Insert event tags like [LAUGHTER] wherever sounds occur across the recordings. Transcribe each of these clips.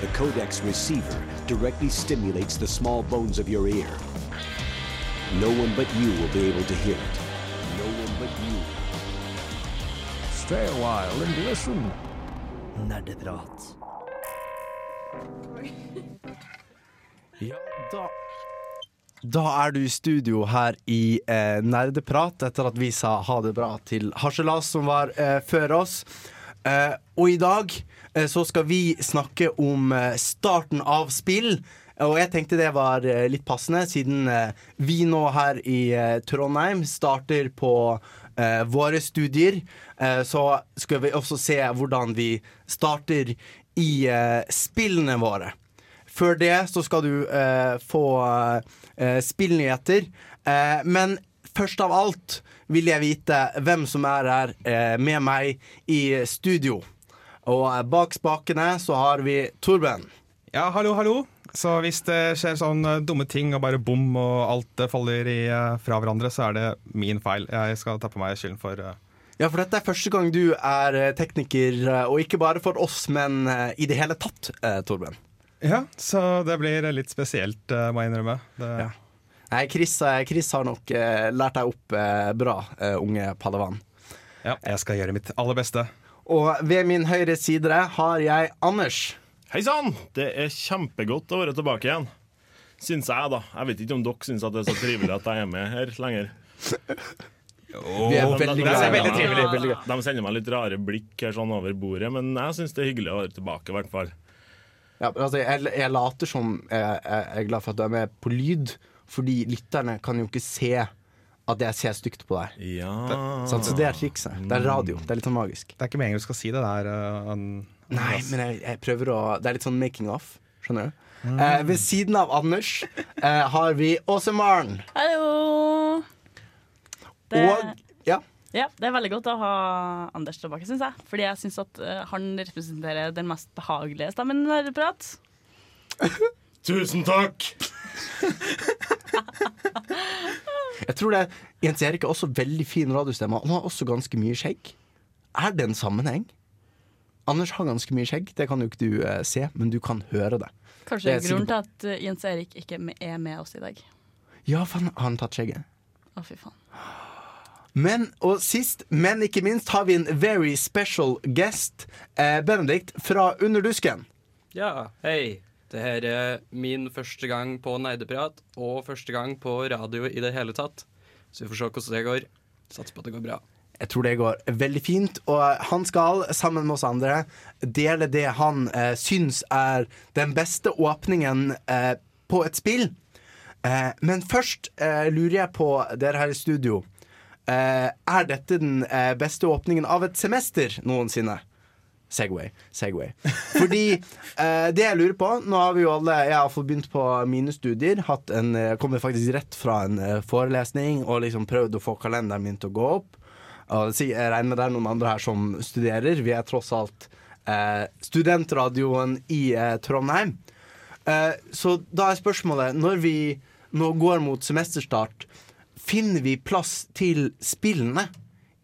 The Codex receiver directly stimulates the small bones of your ear. No one but you will be able to hear it. No one but you. Stay a while and listen. Nerdeprat. Ja, da Da er du i studio her i eh, Nerdeprat, etter at vi sa ha det bra til Harselas, som var eh, før oss. Eh, og i dag eh, så skal vi snakke om eh, starten av spill. Og jeg tenkte det var litt passende, siden vi nå her i Trondheim starter på våre studier. Så skal vi også se hvordan vi starter i spillene våre. Før det så skal du få spillnyheter. Men først av alt vil jeg vite hvem som er her eh, med meg i studio. Og eh, bak spakene så har vi Torben. Ja, hallo, hallo. Så hvis det skjer sånne dumme ting og bare bom og alt eh, faller i, eh, fra hverandre, så er det min feil. Jeg skal ta på meg skylden for uh... Ja, for dette er første gang du er eh, tekniker, eh, og ikke bare for oss, men eh, i det hele tatt, eh, Torben. Ja, så det blir litt spesielt, eh, må jeg innrømme. Det, Ja. Nei, Chris, eh, Chris har nok eh, lært deg opp eh, bra, eh, unge padawan. ja, jeg skal gjøre mitt aller beste. Og ved min høyre side har jeg Anders. Hei sann! Det er kjempegodt å være tilbake igjen. Syns jeg, da. Jeg vet ikke om dere syns det er så trivelig at jeg er med her lenger. Vi er veldig glad glad. de sender meg litt rare blikk her sånn over bordet, men jeg syns det er hyggelig å være tilbake, i hvert fall. Ja, altså, jeg, jeg later som jeg, jeg er glad for at du er med på lyd, fordi lytterne kan jo ikke se at jeg ser stygt på deg. Ja Sant? Så det er trikset. Det er radio. Det er litt sånn magisk. Det er ikke meningen du skal si det der. Uh, an- Nei, men jeg, jeg prøver å Det er litt sånn making off. Skjønner du? Mm. Eh, ved siden av Anders eh, har vi Åse Maren. Hallo! Det, Og ja. ja, det er veldig godt å ha Anders tilbake, syns jeg. Fordi jeg syns at uh, han representerer den mest behagelige stemmen i Nerdeprat. [LAUGHS] Tusen takk! Jeg tror det Jens Erik er også veldig fin radiostemme. Han har også ganske mye skjegg. Er det en sammenheng? Anders har ganske mye skjegg, det kan jo ikke du eh, se, men du kan høre det. Kanskje Det er grunnen til at eh, Jens Erik ikke er med oss i dag. Ja, for han har tatt skjegget. Å, fy faen. Men, og sist, men ikke minst, har vi en very special guest. Eh, Benedikt fra Underdusken. Ja, hei. Det her er min første gang på Nerdeprat, og første gang på radio i det hele tatt. Så vi får se hvordan det går. Satser på at det går bra. Jeg tror det går veldig fint, og han skal, sammen med oss andre, dele det han eh, syns er den beste åpningen eh, på et spill. Eh, men først eh, lurer jeg på dere her i studio. Eh, er dette den eh, beste åpningen av et semester noensinne? Segway. Segway. Fordi [LAUGHS] eh, det jeg lurer på Nå har vi jo alle Jeg har begynt på mine studier. Hatt en, jeg kommer faktisk rett fra en eh, forelesning og liksom prøvd å få kalenderen min til å gå opp. Og jeg regner med det er noen andre her som studerer. Vi er tross alt eh, studentradioen i eh, Trondheim. Eh, så da er spørsmålet Når vi nå går mot semesterstart, finner vi plass til spillene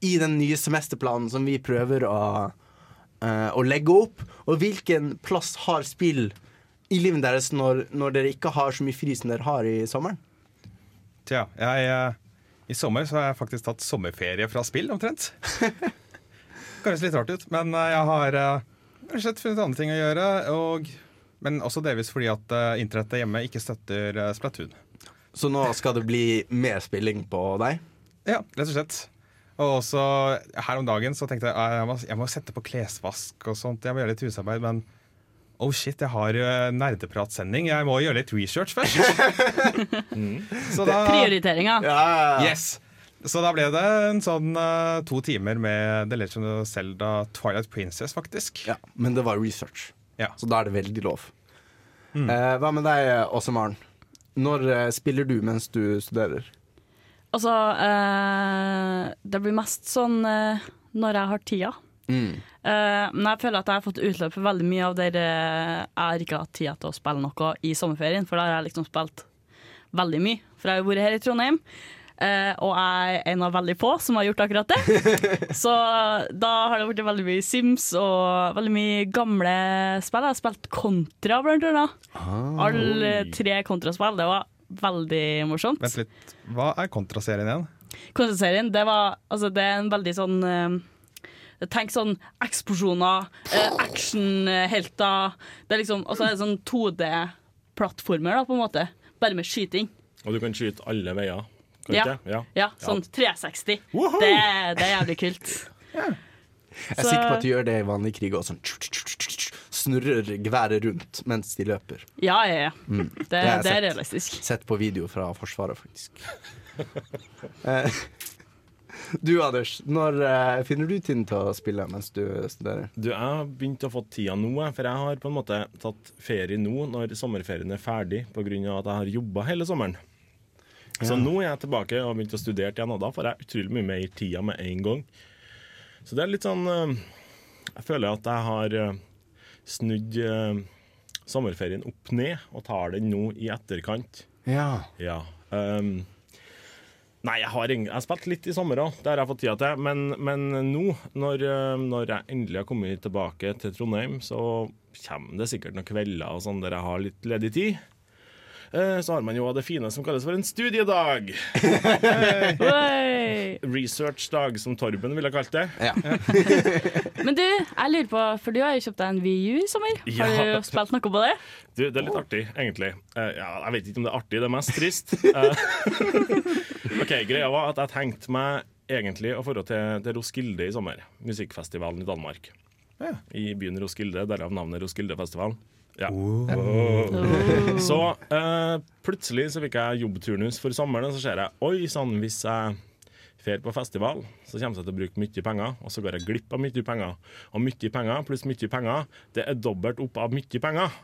i den nye semesterplanen som vi prøver å, eh, å legge opp? Og hvilken plass har spill i livet deres når, når dere ikke har så mye fri som dere har i sommeren? Tja, jeg, eh, I sommer så har jeg faktisk tatt sommerferie fra spill, omtrent. [LAUGHS] Høres litt rart ut, men eh, jeg har eh, rett og slett funnet andre ting å gjøre. Og, men også delvis fordi at eh, internettet hjemme ikke støtter Splatoon. Så nå skal det bli mer spilling på deg? Ja, rett og slett. Og også her om dagen så tenkte jeg at jeg må, jeg må sette på klesvask og sånt. Jeg må gjøre litt husarbeid, men oh shit, jeg har uh, nerdepratsending. Jeg må gjøre litt research først. [LAUGHS] Så da Prioriteringer. Yes! Så da ble det en sånn uh, to timer med The Legend of Zelda Twilight Princess, faktisk. Ja, men det var research, Ja. så da er det veldig lov. Mm. Uh, hva med deg, Åse Maren? Når uh, spiller du mens du studerer? Altså, eh, det blir mest sånn eh, når jeg har tida. Mm. Eh, men jeg føler at jeg har fått utløp for veldig mye av det eh, jeg har ikke hatt tid til å spille noe i sommerferien, for da har jeg liksom spilt veldig mye. For jeg har jo vært her i Trondheim. eh, og jeg er en av veldig få som har gjort akkurat det. [LAUGHS] Så da har det blitt veldig mye Sims og veldig mye gamle spill. Jeg har spilt Kontra, blant annet. Alle tre Kontraspill. Det var veldig morsomt. Vent litt. Hva er kontraserien igjen? Kontraserien, det var Altså, det er en veldig sånn eh, Tenk sånn eksplosjoner, eh, actionhelter Det er liksom Og så er det sånn 2D-plattformer, da, på en måte. Bare med skyting. Og du kan skyte alle veier. Ja. ja. Ja, sånn 360. Woho! Det, det er jævlig kult. [LAUGHS] Jeg er sikker på at du gjør det i vanlig krig og sånn snurrer geværet rundt mens de løper. Ja, ja, ja. Det, Mm. Det det er sett. realistisk. Sett på video fra Forsvaret, faktisk. Eh, [LAUGHS] du Anders, når uh, finner du tiden til å spille mens du studerer? Du, Jeg har begynt å få tida nå, for jeg har på en måte tatt ferie nå når sommerferien er ferdig, pga. at jeg har jobba hele sommeren. Så nå er jeg tilbake og har begynt å studere igjen, og da får jeg utrolig mye mer tida med en gang. Så det er litt sånn eh, Jeg føler at jeg har snudd eh, sommerferien opp ned, og tar den nå i etterkant. Ja. Ja. Um, nei, jeg har, jeg har spilt litt i sommer òg, det har jeg fått tida til. Men, men nå, når, eh, når jeg endelig har kommet tilbake til Trondheim, så kommer det sikkert noen kvelder og sånn der jeg har litt ledig tid. Eh, Så har man jo det fine som kalles for en studiedag. [LAUGHS] Researchdag, som Torben ville kalt det. ja. [LAUGHS] Men du, jeg lurer på, for du har jo kjøpt deg en VU i sommer. Ja. Har du spilt noe på det? Du, det er litt artig, egentlig. Eh, ja, jeg vet ikke om det er artig, det er mest trist. [LAUGHS] Eh, OK, greia var at jeg tenkte meg egentlig å dra til, til Roskilde i sommer. Musikkfestivalen i Danmark. Ja. I byen Roskilde, derav navnet Roskildefestivalen. Ja. Oh. Så uh, plutselig så fikk jeg jobbturnus for sommeren, og så ser jeg Oi sann, hvis jeg drar på festival, så kommer jeg til å bruke mye penger, og så går jeg glipp av mye penger. Og mye penger pluss mye penger, det er dobbelt opp av mye penger.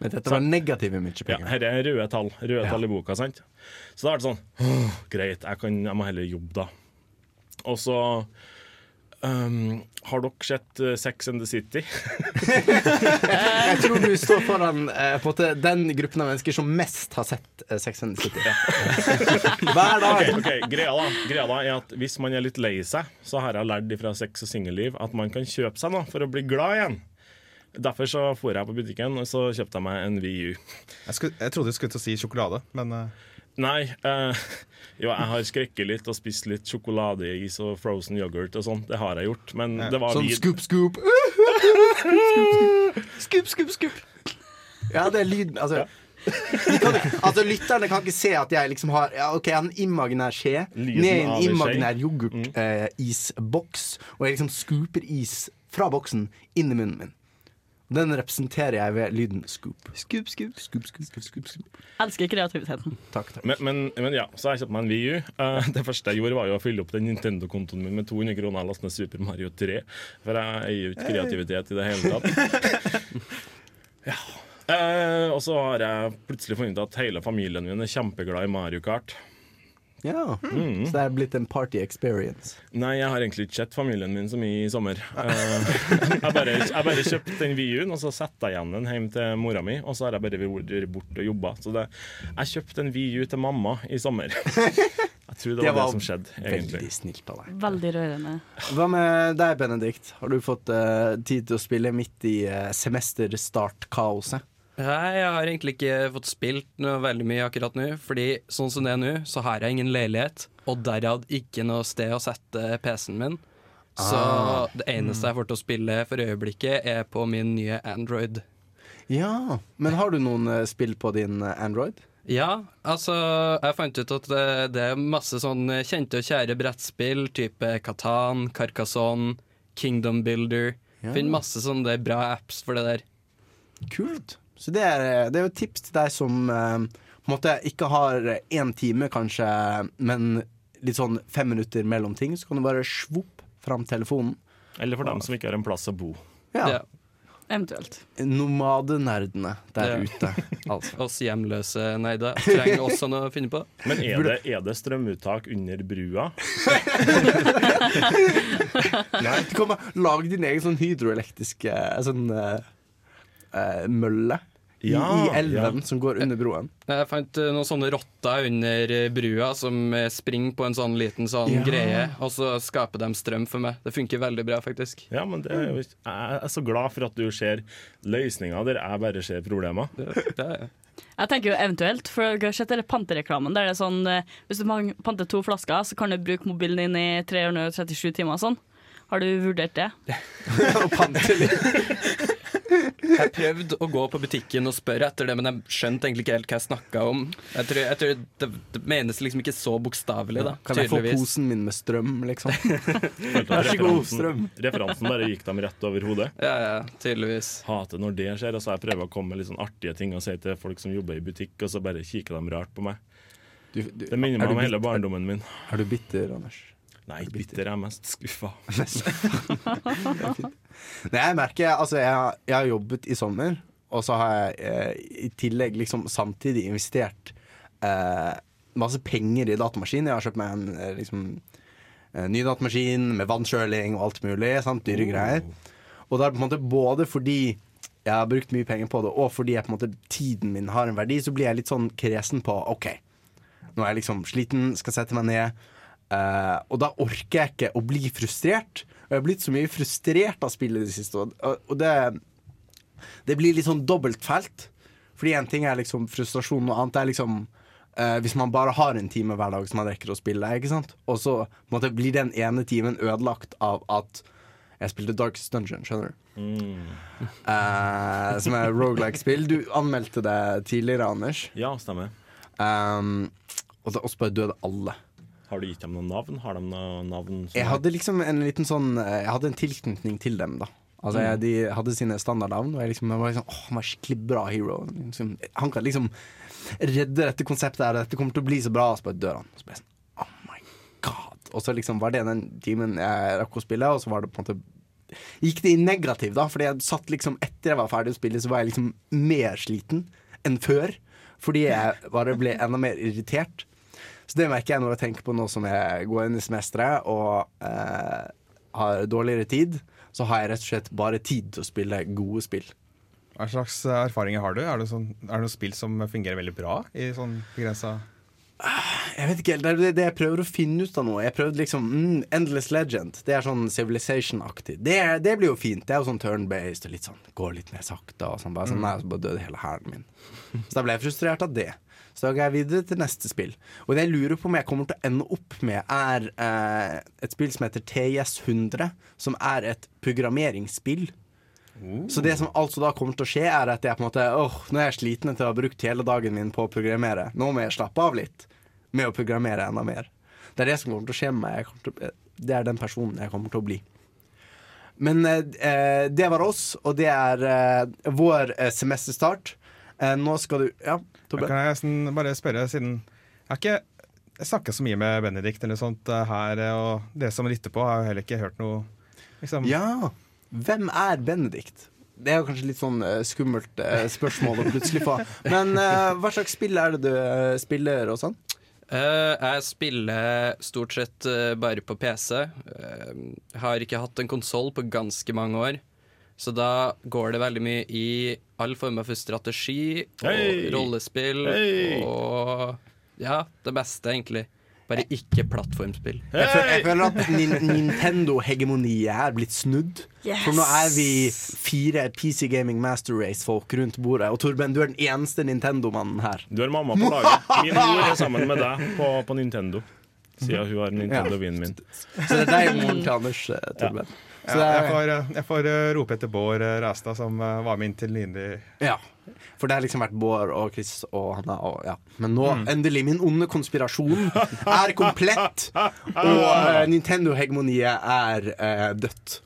Men dette var negative mye Ja, dette er røde tall. Røde Ja. tall i boka, sant? Så da er det sånn Greit, jeg, kan, jeg må heller jobbe, da. Og så ehm, Har dere sett uh, Sex and the City? [LAUGHS] Jeg tror du [LAUGHS] står foran uh, måte, den gruppen av mennesker som mest har sett uh, Sex and the City. [LAUGHS] Hver dag. Okay, okay. greia, da, greia da er at Hvis man er litt lei seg, så har jeg lært fra sex og singelliv at man kan kjøpe seg noe for å bli glad igjen. Derfor så for jeg på butikken og så kjøpte jeg meg en VU. Jeg, skulle, jeg trodde du skulle til å si sjokolade, men eh, Nei, eh, [LAUGHS] jo, jeg har skrekket litt og spist litt sjokoladeis og frozen yoghurt og sånt. Det har jeg gjort, men det var Sånn scoop, scoop. Scoop, scoop, scoop. Ja, det er lyden. Altså, vi kan, ikke- altså Lytterne kan ikke se at jeg liksom har ja, Ok, jeg har en imaginær skje Lyden ned i av en en skje. imaginær yoghurtisboks, og jeg liksom scooper is fra boksen inn i munnen min. Den representerer jeg ved lyden scoop. Scoop, scoop, scoop, scoop, scoop, scoop, scoop. Elsker kreativiteten. Takk, takk. Men, men, men ja, så har jeg kjøpt meg en Wii U. Eh, det første jeg gjorde, var jo å fylle opp den Nintendo-kontoen min med 200 kroner og laste ned Super Mario 3. For jeg eier jo ikke kreativitet i det hele tatt. [LAUGHS] ja. Uh, og så har jeg plutselig funnet ut at hele familien min er kjempeglad i Mario Kart. Ja, Så det er blitt en party experience. Nei, jeg har egentlig ikke sett familien min så mye i sommer. Eh, jeg, bare, jeg bare kjøpte den Wii-en, og så satte jeg igjen den hjem til mora mi. Og så har jeg bare vært borte og jobba. Så det, jeg kjøpte en Wii-U til mamma i sommer. Jeg tror det var det, som skjedde, egentlig. veldig snilt av deg. Veldig rørende. Hva med deg, Benedikt? Har du fått uh, tid til å spille midt i uh, semesterstartkaoset? Nei, jeg har egentlig ikke fått spilt noe veldig mye akkurat nå. Fordi sånn som det er nå, så har jeg ingen leilighet, og derav ikke noe sted å sette PC-en min. Så Ah. det eneste jeg får til å spille for øyeblikket, er på min nye Android. Ja, men har du noen eh, spill på din eh, Android? Ja, altså Jeg fant ut at det, det er masse sånn kjente og kjære brettspill, type Katan, Carcassonne, Kingdom Builder. Ja. Finner masse sånne bra apps for det der. Kult. Så det er, eh, det er jo et tips til deg som eh, på en måte ikke har én time, kanskje, men litt sånn fem minutter mellom ting. Så kan du bare svopp fram telefonen. Eller for dem som ikke har en plass å bo. Ja. Ja. Eventuelt. Nomadenerdene der Ja. ute, [LAUGHS] altså. Oss hjemløse neida trenger også noe å finne på. Men er det, er det strømuttak under brua? Du kan bare lage din egen sånn hydroelektriske sånn, eh, eh, mølle. I, Ja, I elven som går under broen. Jeg fant eh, noen sånne rotter under eh, brua som eh, springer på en sånn liten sånn Ja. greie, og så skaper de strøm for meg. Det funker veldig bra, faktisk. Ja, men det er jo, Jeg er så glad for at du ser løsninger der jeg bare ser problemer. Det, det er Jeg tenker jo eventuelt, for dere har sett denne pantereklamen. Der det er sånn, hvis du panter to flasker, så kan du bruke mobilen din i 337 timer og sånn. Har du vurdert det? [LAUGHS] Å pante litt. Jeg prøvde å gå på butikken og spørre etter det, men jeg skjønte egentlig ikke helt hva jeg snakka om. Jeg tror, jeg tror det, det menes liksom ikke så bokstavelig, da. Kan jeg få posen min med strøm, liksom? [LAUGHS] Vær så god, strøm. Referansen bare gikk dem rett over hodet. Ja, ja, tydeligvis. Hater når det skjer. Altså, jeg prøver å komme med litt sånn artige ting og si til folk som jobber i butikk, og så bare kikker de rart på meg. Du, du, Det minner er meg om hele barndommen min. Er du bitter, Anders? Nei, bitter er mest skuffa. [LAUGHS] Nei, jeg merker Altså, jeg, jeg har jobbet i sommer, og så har jeg eh, i tillegg liksom samtidig investert eh, masse penger i datamaskin. Jeg har kjøpt meg en eh, liksom en ny datamaskin med vannkjøling og alt mulig. Sant? Dyre greier. Og det er på en måte både fordi jeg har brukt mye penger på det, og fordi jeg på en måte tiden min har en verdi, så blir jeg litt sånn kresen på OK, nå er jeg liksom sliten, skal sette meg ned. Eh, og da orker jeg ikke å bli frustrert. Og jeg har blitt så mye frustrert av spillet i det siste. Og, og det, det blir litt sånn dobbelt felt. Fordi en ting er liksom frustrasjon, og annet er liksom uh, hvis man bare har en time hver dag som man rekker å spille, ikke sant? og så måtte, blir den ene timen ødelagt av at jeg spilte Darkest Dungeon, skjønner du? Eh, som er rogelike-spill. Du anmeldte det tidligere, Anders. Ja, stemmer. Um, og så bare døde alle. Har du gitt dem noen navn? Har de noen navn? Jeg hadde liksom en liten sånn eh, Jeg hadde en tilknytning til dem, da. Altså jeg, De hadde sine standardnavn, og jeg, liksom, jeg var liksom Åh, han var skikkelig bra hero. Liksom, han kan liksom redde dette konseptet her, dette kommer til å bli så bra, og så bare dør han. Og så ble jeg sånn Oh my god. Og så liksom var det den timen jeg rakk å spille, og så var det på en måte Gikk det i negativ, da, fordi jeg satt liksom etter jeg var ferdig å spille, så var jeg liksom mer sliten enn før. Fordi jeg bare ble enda mer irritert. Så det merker jeg når jeg tenker på nå som jeg går inn i semesteret og eh, har dårligere tid. Så har jeg rett og slett bare tid til å spille gode spill. Hva slags eh, erfaringer har du? Er det, sånn, er det noen spill som fungerer veldig bra i sånn begrensa Jeg vet ikke, Det er det, jeg prøver å finne ut av nå. Jeg prøvde liksom mm, Endless Legend. Det er sånn Civilization-aktig. Det, det blir jo fint. Det er jo sånn turn-based og litt sånn går litt mer sakte. Og sånn, bare sånn, nei, så bare døde hele hæren min. Så da ble jeg frustrert av det. Så da går jeg videre til neste spill. Og det jeg lurer på om jeg kommer til å ende opp med, er eh, et spill som heter TS100, som er et programmeringsspill. Så det som altså da kommer til å skje, er at jeg på en måte Åh, nå er jeg sliten etter å ha brukt hele dagen min på å programmere. Nå må jeg slappe av litt med å programmere enda mer. Det er det som kommer til å skje med meg. Til, det er den personen jeg kommer til å bli. Men eh, eh, det var oss, og det er eh, vår eh, semesterstart. Eh, nå skal du Ja, Tobbe? Kan jeg nesten bare spørre, siden Jeg har ikke snakket så mye med Benedikt eller sånt eh, her, eh, og dere som lytter på, har jo heller ikke hørt noe liksom, Ja, hvem er Benedikt? Det er jo kanskje litt sånn skummelt spørsmål å plutselig få. [LAUGHS] Men hva slags spill er det du spiller og sånn? Eh, jeg spiller stort sett bare på PC. Eh, har ikke hatt en konsoll på ganske mange år. Så da går det veldig mye i all former for strategi og hey! rollespill hey! og ja, det beste, egentlig. Bare ikke plattformspill. Jeg føler, jeg føler at nin Nintendo-hegemoniet er blitt snudd. Yes! For nå er vi fire PC Gaming Master Race-folk rundt bordet. Og Torben, du er den eneste Nintendo-mannen her. Du er mamma på laget. Min mor er sammen med deg på, på Nintendo. Siden hun har Nintendo-vinen min. Så det er deg moren til Anders, eh, Torben. Så ja, det jeg, får, eh, jeg får eh, rope etter Bård eh, Ræstad, som var med inntil til Lindy. ja. For det har liksom vært Bård og Chris og Hanna og ja. Men nå, endelig, min onde konspirasjon er komplett! [LAUGHS] Og uh, Nintendo-hegemoniet er uh, dødt.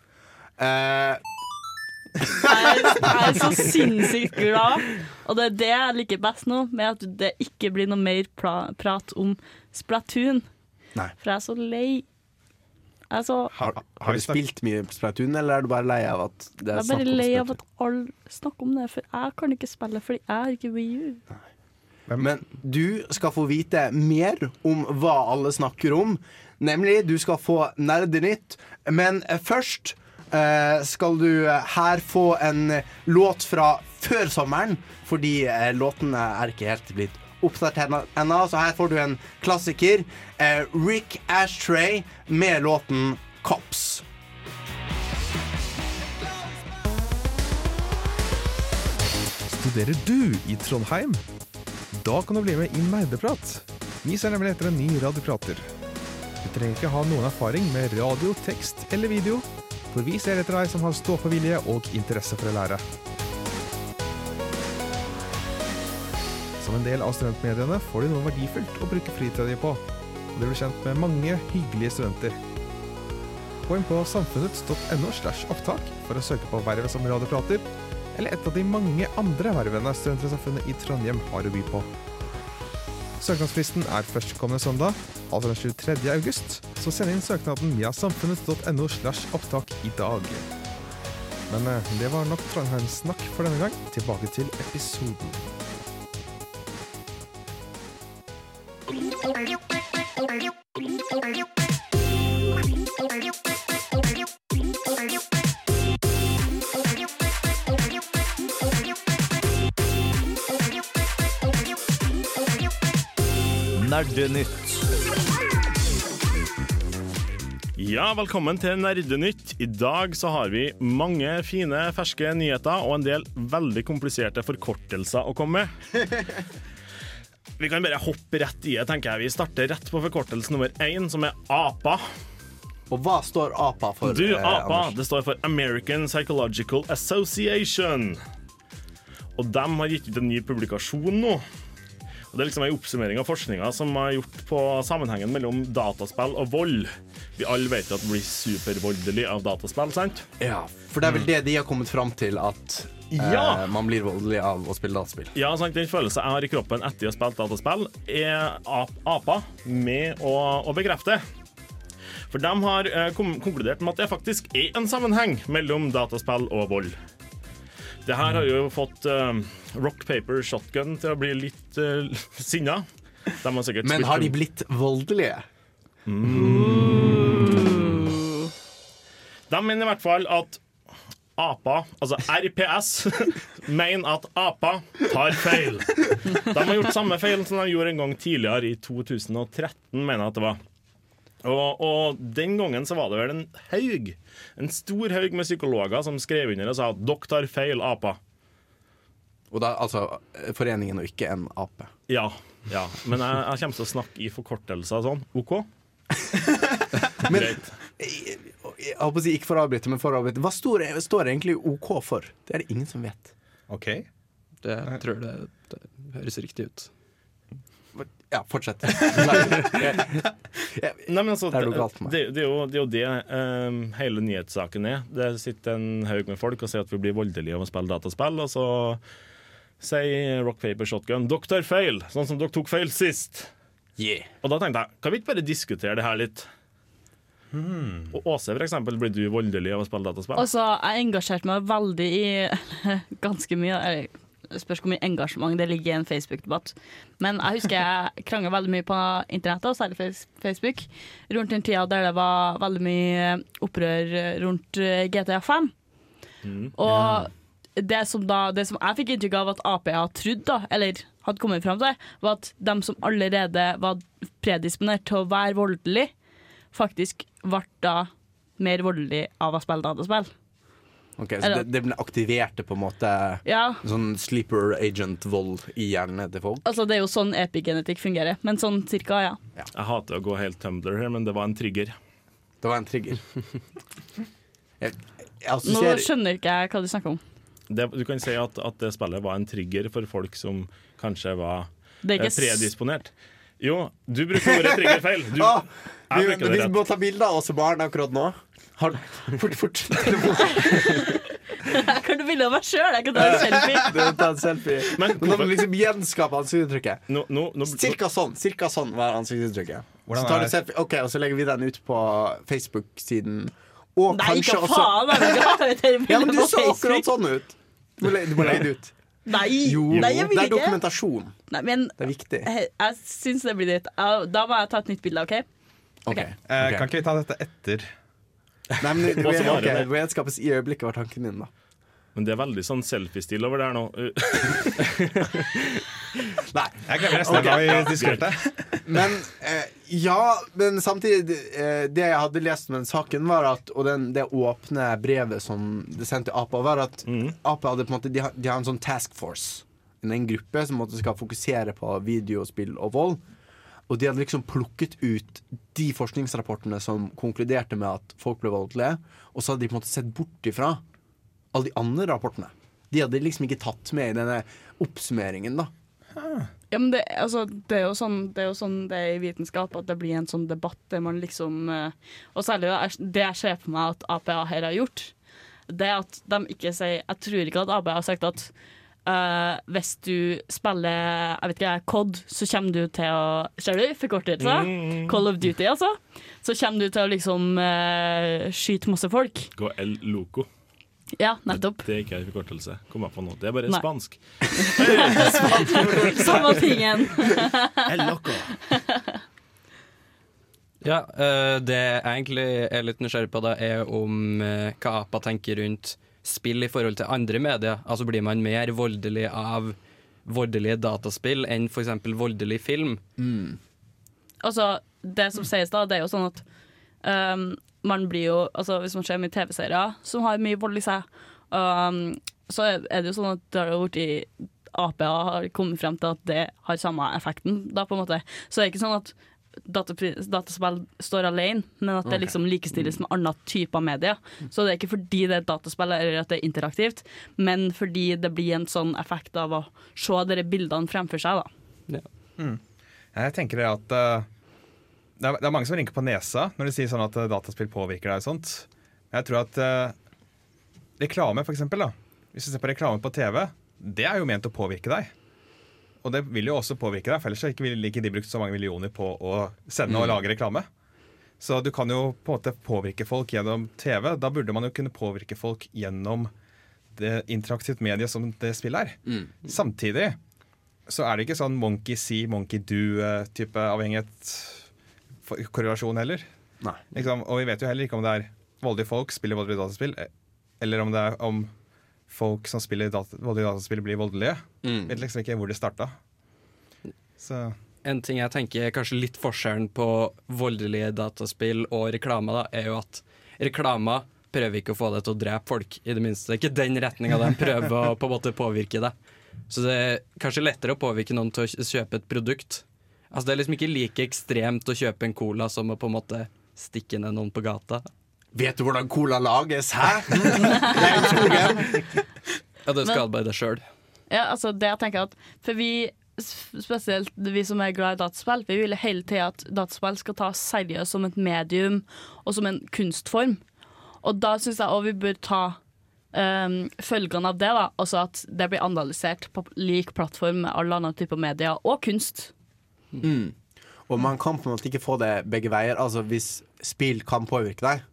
Uh, Jeg er, jeg er så [LAUGHS] sinnssykt glad, og det er det jeg liker best nå, med at det ikke blir noe mer prat om Splatoon. Nei. For jeg er så lei. Er, har, Har du spilt mye Splatoon, eller er du bare lei av at det jeg er er bare lei av at alle snakker om det, for jeg kan ikke spille fordi jeg har ikke Wii U. Men du skal få vite mer om hva alle snakker om. Nemlig, du skal få Nerdenytt. Men eh, først eh, skal du eh, her få en låt fra før sommeren, fordi eh, låtene er ikke helt blitt oppdatert ennå. Så her får du en klassiker. Eh, Rick Ashtray med låten Cops. Studerer du i Trondheim? Da kan du bli med i Nerdeprat. Vi ser nemlig etter en ny radioprater. Du trenger ikke ha noen erfaring med radio, tekst eller video, for vi ser etter deg som har stå-på-vilje og interesse for å lære. Som en del av studentmediene får du noe verdifullt å bruke fritida di på, og du blir kjent med mange hyggelige studenter. Gå inn på samfunnet.no slash opptak for å søke på vervet som radioprater, eller et av de mange andre vervene Studentsamfunnet i Trondheim har å by på. Søknadsfristen er førstkommende søndag, altså den 23. august, så send inn søknaden via samfunnet.no slash opptak i dag. Men eh, det var nok Trondheim-snakk for denne gang. Tilbake til episoden. Nerdenytt. Ja, velkommen til Nerdenytt. I dag så har vi mange fine, ferske nyheter og en del veldig kompliserte forkortelser å komme med. [LAUGHS] Vi kan bare hoppe rett i det, tenker jeg. Vi starter rett på forkortelse nummer én, som er APA. Og hva står APA for? Du, eh, APA, eh, det står for American Psychological Association. Og de har gitt ut en ny publikasjon nå. Og Det er liksom en oppsummering av forskninga som har gjort på sammenhengen mellom dataspill og vold. Vi alle vet at det blir supervoldelig av dataspill, sant? Ja, for det er vel det de har kommet fram til, at eh, Ja. man blir voldelig av å spille dataspill. Ja, sant? Den følelsen jeg har i kroppen etter å ha spilt dataspill, er ap apa med å, å bekrefte. For de har eh, konkludert med at det faktisk er en sammenheng mellom dataspill og vold. Det her har jo fått eh, Rock Paper Shotgun til å bli litt uh, [LAUGHS] sinna. Har Men har de blitt voldelige? De mener i hvert fall at APA, altså RPS, [LAUGHS] mener at APA tar feil. De har gjort samme feil som de gjorde en gang tidligere, i 2013, mener jeg at det var. Og, og den gangen så var det vel en haug, en stor haug med psykologer som skrev under og sa at dere tar feil, APA. Og da, altså foreningen og ikke en ape. Ja, ja. men jeg, jeg kommer til å snakke i forkortelser sånn. OK? [LAUGHS] Men. Jeg, håper å si ikke for å avbryte, men for å avbryte. Hva står, står egentlig OK for? Det er det ingen som vet. OK. Det jeg tror det, det høres riktig ut. Ja, fortsett. [LAUGHS] Nei, men altså, Det er det, galt med det, det, er jo, det er jo det um, hele nyhetssaken er. Det sitter en haug med folk og sier at vi blir voldelige av å spille dataspill, og så sier Rock Paper Shotgun dere tar feil, sånn som dere tok feil sist. Yeah. Og da tenkte jeg, kan vi ikke bare diskutere det her litt? Og Åse, for eksempel, blir du voldelig av å spille dataspill? Altså, jeg engasjerte meg veldig i [LAUGHS] ganske mye. eller, spørs hvor mye engasjement det ligger i en Facebook-debatt. Men jeg husker jeg krangla veldig mye på internettet, og særlig Facebook, rundt den tida der det var veldig mye opprør rundt eh, GTA 5. Og det som, da, det som jeg fikk inntrykk av at Ap har trodd, da, eller hadde kommet fram til, var at de som allerede var predisponert til å være voldelig, faktisk ble da mer voldelig av å spille dataspill. Ok, så det, det aktiverte på en måte Ja, sånn sleeper agent-vold i hjernen til folk? altså det er jo sånn epigenetikk fungerer. Men sånn cirka, ja. Jeg hater å gå helt Tumblr her, men det var en trigger. Det var en trigger. [LAUGHS] Jeg, jeg Nå skjønner ikke jeg hva du snakker om. Det, du kan si at, at det spillet var en trigger for folk som kanskje var Det er eh, ikke predisponert. Jo, du bruker ordet trigger feil. Du, [LAUGHS] ah, jeg vi, bruker det vi rett. må ta bilde av oss barn akkurat nå. Har, fort, fort. Jeg [LAUGHS] kan du bilde av meg sjøl, jeg kan ta en selfie. [LAUGHS] Du, ta en selfie. Men Nå må vi liksom gjenskape ansiktsuttrykket. No, no, no, Cirka sånn cirka sånn var ansiktsuttrykket. Så tar du selfie Ok, og så legger vi den ut på Facebook-siden. Og Nei, kanskje ikke også faen? Til Ja, men du så akkurat sånn ut. Du må legge det ut. Nei, Jo, nei, jeg vil det er ikke. dokumentasjon. Nei, men Det er viktig. jeg, jeg syns det blir dritt. Da må jeg ta et nytt bilde, OK? okay. Eh, ok. Kan ikke vi ta dette etter? Nei, men [LAUGHS] det, Hva som var ok, det? det skapes i øyeblikket, var tanken min, da. Men det er veldig sånn selfiestil over der nå. [LAUGHS] Nei. Jeg glemmer nesten da vi diskuterte. Men eh, ja, men samtidig eh, Det jeg hadde lest med den saken, var at Og den, det åpne brevet som det sendte APA, var at APA hadde på en måte De har, de har en sånn task force. En gruppe som måtte skal fokusere på videospill og vold. Og de hadde liksom plukket ut de forskningsrapportene som konkluderte med at folk ble voldelige, og så hadde de på en måte sett bort ifra alle de andre rapportene. De hadde liksom ikke tatt med i denne oppsummeringen, da. Ja, men det, altså, det, er jo sånn, det er jo sånn det er i vitenskap, at det blir en sånn debatt der man liksom eh, Og særlig det- jeg ser for meg at APA her har gjort, det at de ikke sier Jeg tror ikke at APA har sagt at Uh, hvis du spiller jeg vet ikke, COD, så kommer du til å Ser du? Forkortelse? Call of Duty, altså. Så kommer du til å liksom uh, skyte masse folk. Gå El Loco. Ja, nettopp. Det er ikke en forkortelse. Kom jeg på nå. Det er bare Nei. spansk. [LAUGHS] Samme tingen. El Loco. Ja, eh, det jeg egentlig er litt nysgjerrig på, da, er om eh, hva APA tenker rundt spill i forhold til andre medier. Altså blir man mer voldelig av voldelige dataspill enn f.eks. voldelig film? altså, det som sies da, det er jo sånn at um, man blir jo Altså, hvis man ser mye TV-serier som har mye vold i seg, um, så er det jo sånn at det har jo blitt APA har kommet frem til at det har samme effekten, da, på en måte. Så det er ikke sånn at dataspill står alene, men at det liksom likestilles med andre typer medier. Så det er ikke fordi det er et dataspill eller at det er interaktivt, men fordi det blir en sånn effekt av å se dere bildene fremfor seg, da. Jeg tenker det at eh, det, er, mange som rynker på nesa når de sier sånn at eh, dataspill påvirker deg og sånt. Jeg tror at eh, reklame, for eksempel, da. Hvis du ser på reklame på TV, det er jo ment å påvirke deg. Og det vil jo også påvirke deg, for ellers ville ikke de brukt så mange millioner på å sende og lage reklame. Så du kan jo på en måte påvirke folk gjennom TV. Da burde man jo kunne påvirke folk gjennom det interaktivt medie som det spillet er. Samtidig så er det ikke sånn monkey see, monkey do-type avhengighet for korrelasjon heller. Nei. Liksom, og vi vet jo heller ikke om det er voldelige folk spiller voldelige dataspill, eh, eller om det er om folk som spiller data, voldelige dataspill, blir voldelige. Vet liksom ikke hvor det starta. Så En ting jeg tenker er kanskje litt forskjellen på voldelige dataspill og reklame, da, er jo at reklama prøver ikke å få deg til å drepe folk, i det minste. Det er ikke den retninga de prøver å på en måte påvirke deg. Så det er kanskje lettere å påvirke noen til å kjøpe et produkt. Altså Det er liksom ikke like ekstremt å kjøpe en cola som å på en måte stikke ned noen på gata. Vet du hvordan cola lages, hæ? Det er i skogen. Ja, det skal bare det sjøl. Ja, altså det jeg tenker at For vi, spesielt vi som er glad i dataspill, vi vil hele tida at dataspill skal tas seriøst som et medium og som en kunstform. Og da syns jeg òg vi bør ta um, følgene av det, da. Altså at det blir analysert på lik plattform med alle andre typer medier og kunst. Og man kan på en måte ikke få det begge veier. Altså Hvis spill kan påvirke deg,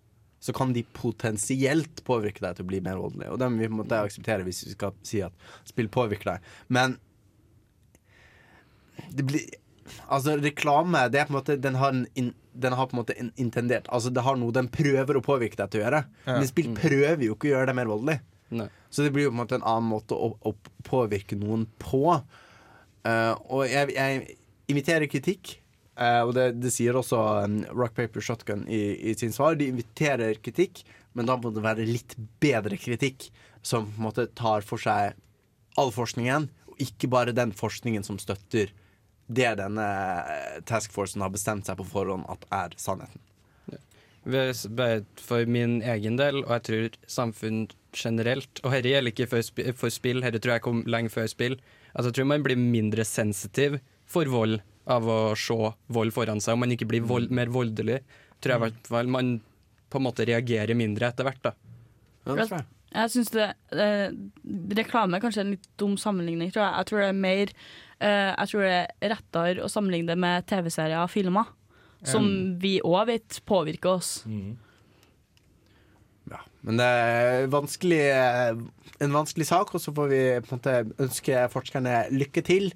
så kan de potensielt påvirke deg til å bli mer voldelig. Og det må vi på en måte akseptere hvis vi skal si at spill påvirker deg. Men det blir Altså, reklame det er på en måte Den har, en in, den har på en måte en intendert Altså, det har noe den prøver å påvirke deg til å gjøre. Men spill prøver jo ikke å gjøre deg mer voldelig. Nei. Så det blir jo på en måte en annen måte å, å påvirke noen på. Uh, og jeg, jeg inviterer kritikk. eh, og det, det sier også um, Rock Paper Shotgun i, i sin svar. De inviterer kritikk, men da må det være litt bedre kritikk. Som på en måte tar for seg all forskningen, og ikke bare den forskningen som støtter det denne task forcen har bestemt seg på forhånd at er sannheten. For min egen del, og jeg tror samfunn generelt Og dette gjelder ikke for spill, dette tror jeg kom lenge før spill. Altså, jeg tror man blir mindre sensitiv for vold av å se vold foran seg. Om man ikke blir vold, mer voldelig, tror jeg i hvert fall man på en måte reagerer mindre etter hvert. da. Ja, det tror jeg. Jeg synes det eh, Reklame er kanskje en litt dum sammenligning, tror jeg. Jeg tror det er mer eh, Jeg tror det er rettere å sammenligne det med TV-serier og filmer. Som vi òg vet påvirker oss. Ja, men det er vanskelig, en vanskelig sak, og så får vi på en måte ønske forskerne lykke til.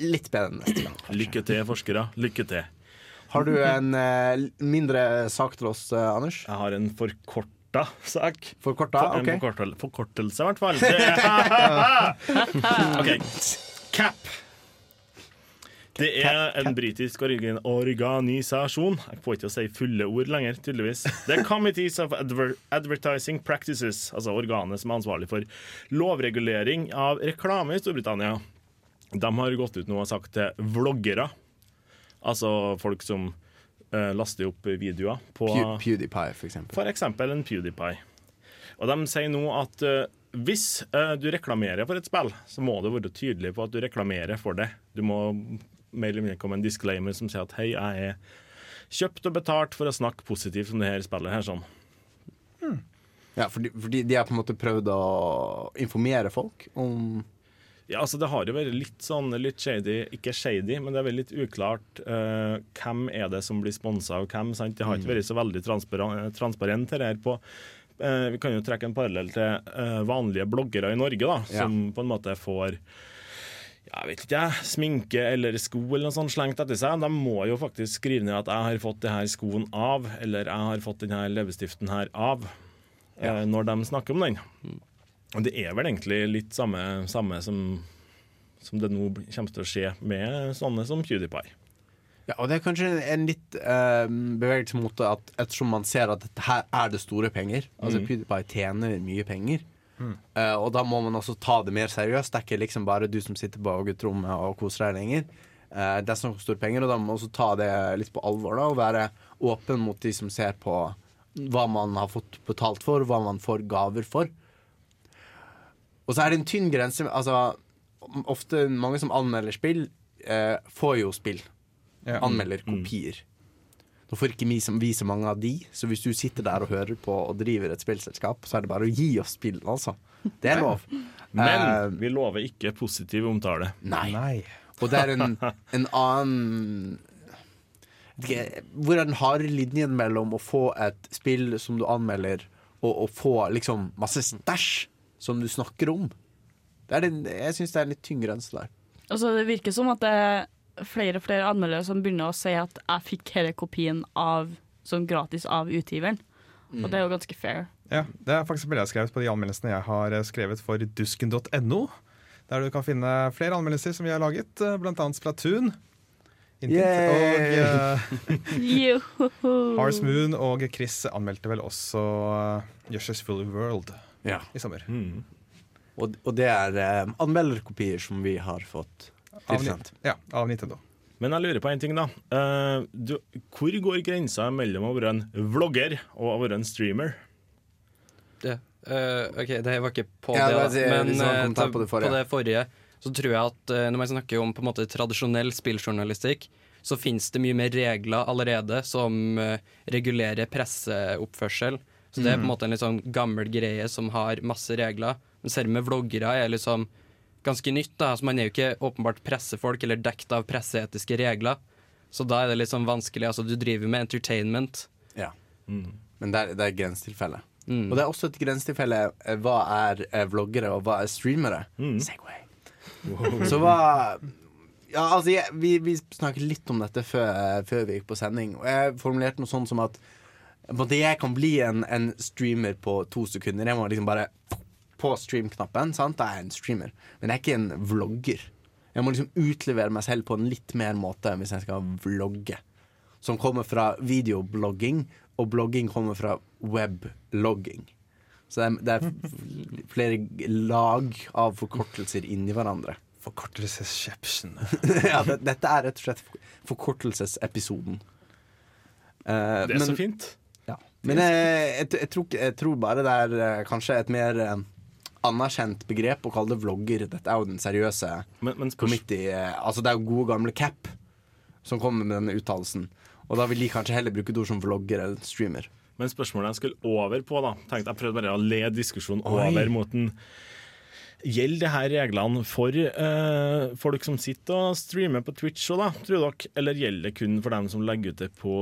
Litt bedre neste gang. Lykke til, forskere. Lykke til. Har du en eh, mindre sak til oss, eh, Anders? Jeg har en for forkorta sak. Forkorta? For- En OK. forkortel- forkortelse, i hvert fall. [LAUGHS] OK. CAP. Det er en britisk organ- organisasjon Jeg får ikke å si fulle ord lenger, tydeligvis. Er Committees of Adver Advertising Practices, altså organet som er ansvarlig for lovregulering av reklame i Storbritannia. De har gått ut nå og sagt til vloggere, altså folk som eh, laster opp videoer på Pew PewDiePie, for eksempel. for eksempel en PewDiePie. Og de sier nå at eh, hvis eh, du reklamerer for et spill, så må du være tydelig på at du reklamerer for det. Du må mer eller mindre komme en disclaimer som sier at hei, jeg er kjøpt og betalt for å snakke positivt om det her spillet her. sånn. Ja, fordi, fordi de har på en måte prøvd å informere folk om Ja, altså Det har jo vært litt sånn litt shady, ikke shady, men det er veldig litt uklart uh, hvem er det som blir sponsa av hvem. sant? Det har ikke vært så veldig transparent, transparent her på uh, Vi kan jo trekke en parallell til uh, vanlige bloggere i Norge, da, Ja. som på en måte får jeg vet ikke, sminke eller sko eller noe sånt slengt etter seg. De må jo faktisk skrive ned at 'jeg har fått det her skoen av', eller 'jeg har fått denne leppestiften her av', eh, når de snakker om den. Og det er vel egentlig litt samme, samme som, som det nå kommer til å skje med sånne som PewDiePie. Ja, og det er kanskje en litt uh, bevegelse mot at ettersom man ser at dette her er det store penger Altså PewDiePie tjener mye penger. Eh, og da må man også ta det mer seriøst. Det er ikke liksom bare du som sitter på gutterommet og koser deg lenger. Eh, det er snakk om store penger, og da må man også ta det litt på alvor. da Og være åpen mot de som ser på hva man har fått betalt for, hva man får gaver for. Og så er det en tynn grense Altså, ofte mange som anmelder spill, eh, får jo spill Ja. anmelder kopier. Nå får ikke vi, som- vi så mange av de, så hvis du sitter der og hører på og driver et spillselskap, så er det bare å gi oss spill, altså. Det er lov. [LAUGHS] Men Eh, vi lover ikke positiv omtale. nei. Nei. Og det er en, [LAUGHS] en annen Hvor er den harde linjen mellom å få et spill som du anmelder, og å få liksom masse stæsj som du snakker om? Det er den, jeg syns det er en litt tyngre enn der. Altså, det virker som at det er flere og flere anmeldere som begynner å si at jeg fikk hele kopien av, som gratis av utgiveren. Og det er jo ganske fair. Ja, Det er faktisk bildet jeg skrevet på de anmeldelsene jeg har eh, skrevet for dusken.no. Der du kan finne flere anmeldelser som vi har laget, bl.a. blant annet Splatoon. Intet, og [LAUGHS] uh, Joho. Moon og Chris anmeldte vel også uh, Full World Ja. i sommer. Mm. Og, og det er eh, anmelderkopier som vi har fått tilsendt. Ja, av Nintendo. Men jeg lurer på en ting, da. Uh, du, hvor går grensa mellom å være en vlogger og å være en streamer? Det, uh, ok, det var ikke på Ja, det, det var da. det- men kommentar ta- på det forrige. på det forrige så tror jeg at uh, når man snakker om på en måte tradisjonell spilljournalistikk, så finnes det mye mer regler allerede som regulerer presseoppførsel. Så det er på en måte en litt sånn gammel greie som har masse regler. Men selv med vloggere er liksom ganske nytt. da, altså Man er jo ikke åpenbart pressefolk eller dekt av presseetiske regler. Så da er det litt sånn vanskelig. altså Du driver med entertainment. Ja. Men det er, det er grensetilfelle. Mm. Og det er også et grensetilfelle. eh, Hva er eh, vloggere, og hva er streamere? Segway. Så hva Ja, altså, jeg, vi, vi snakket litt om dette før, før vi gikk på sending. Og jeg formulerte noe sånn som at måte, jeg kan bli en, en streamer på to sekunder. Jeg må liksom bare på stream-knappen. sant? Da er jeg en streamer. Men jeg er ikke en vlogger. Jeg må liksom utlevere meg selv på en litt mer måte hvis jeg skal vlogge. Som kommer fra videoblogging, og blogging kommer fra weblogging. Så det er, det er flere lag av forkortelser inni hverandre. Forkortelsesception. [LAUGHS] ja, det, dette er rett og slett forkortelsesepisoden. Uh, Det er men- så fint. Ja. Men jeg, jeg, jeg, tror, jeg tror bare det er eh, kanskje et mer eh, anerkjent begrep å kalle det vlogger. Dette er jo den seriøse Men, men spørs, committee eh, Altså det er jo gode gamle Cap som kommer med denne uttalelsen. Og da vil de kanskje heller bruke et ord som vlogger eller streamer. men spørsmålet jeg skulle over på, da tenkte Jeg prøvde bare å le diskusjonen Oi. over mot den Gjelder det her reglene for uh, folk som sitter og streamer på Twitch òg, da, tror dere? Eller gjelder det kun for dem som legger ut det på,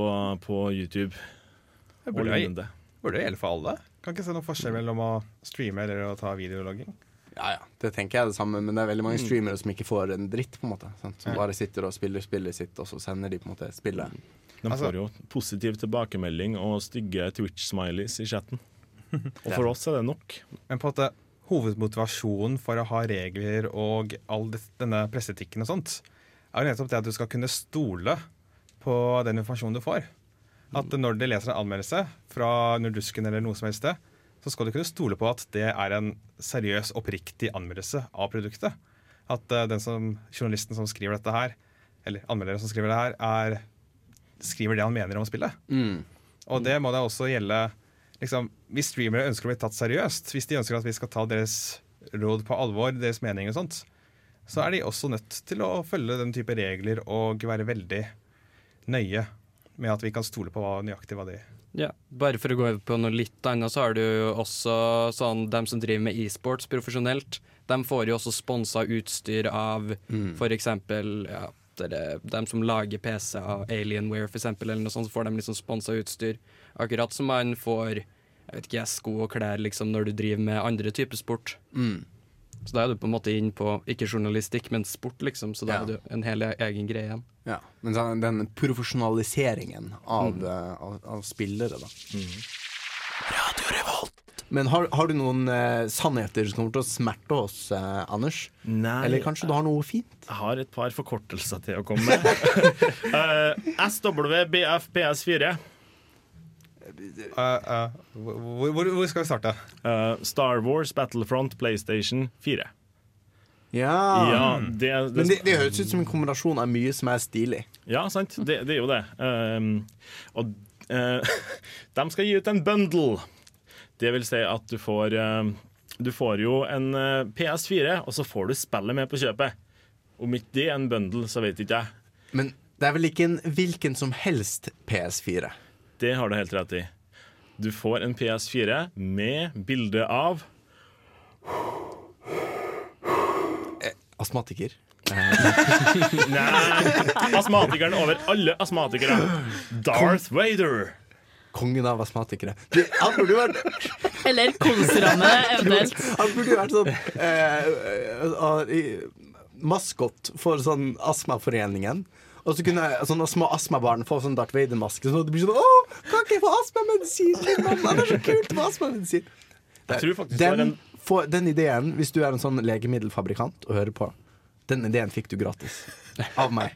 på YouTube? Det burde, jo- lignende? burde gjelde for alle. Kan ikke se noen forskjell mellom å streame eller å ta videologging. Ja, ja, det tenker jeg er det samme, men det er veldig mange streamere som ikke får en dritt, på en måte. Sant? Som Ja. bare sitter og spiller spillet sitt, og så sender de på en måte spillet. De Altså- får jo positiv tilbakemelding og stygge Twitch-smileys i chatten. [LAUGHS] Og for oss er det nok. Men på en måte hovedmotivasjonen for å ha regler og all denne presseetikken og sånt, er jo nettopp det at du skal kunne stole på den informasjonen du får. At når de leser en anmeldelse fra Nordusken eller noe som helst sted, så skal du kunne stole på at det er en seriøs, oppriktig anmeldelse av produktet. At eh, den som, journalisten som skriver dette her, eller anmelderen som skriver det her, er, skriver det han mener om spillet. Mm. Og det må da også gjelde liksom, Hvis streamere ønsker å bli tatt seriøst, hvis de ønsker at vi skal ta deres råd på alvor, deres mening og sånt, så er de også nødt til å følge den type regler og være veldig nøye med at vi kan stole på hva, nøyaktig hva de Ja, Bare for å gå over på noe litt annet, så har du jo også sånn dem som driver med e-sports profesjonelt. De får jo også sponsa utstyr av Mm. for eksempel ja, dem som lager PC av Alienware, for eksempel, eller noe sånt, så får de liksom sponsa utstyr. Akkurat som man får jeg vet ikke, sko og klær liksom, når du driver med andre typer sport. Mm. Så da er du på en måte inn på ikke journalistikk, men sport, liksom. Så da Ja. er du en hel egen greie igjen. Ja, men sånn, den profesjonaliseringen av, eh, av, av spillere, da. Radio Revolt. Men har, har du noen eh, sannheter som kommer til å smerte oss, eh, Anders? Nei, Eller kanskje du har noe fint? jeg har et par forkortelser til å komme med. [LAUGHS] Eh, SWBF PS4. Eh, eh, hvor, hvor, hvor skal vi starte? eh, Star Wars Battlefront PlayStation 4. Ja. Ja, det, det, Men det, det høres ut som en kombinasjon av mye som er stilig. Ja, sant. Det, det er jo det. Um, og [LAUGHS] uh, de skal gi ut en bundle. Det vil si at du får um, Du får jo en uh, PS4, og så får du spillet med på kjøpet. Om ikke det er en bundle, så vet ikke jeg. Men det er vel ikke en hvilken som helst PS4? Det har du helt rett i. Du får en PS4 med bilde av Astmatiker. [LAUGHS] Nei, astmatikeren over alle astmatikere. Darth Vader. Kongen av astmatikere. Du, han burde jo vært, Eller konserne, eventuelt. han burde jo vært sånn eh, eh, maskot for sånn astmaforeningen. Og så kunne sånne små astmabarn få sånn Darth Vader-maske. Sånn at det blir sånn Å, kan ikke jeg få astmamedisin? Det er så kult med astmamedisin. Jeg tror faktisk det var Den, en den ideen, hvis du er en sånn legemiddelfabrikant og hører på, den ideen fikk du gratis av meg.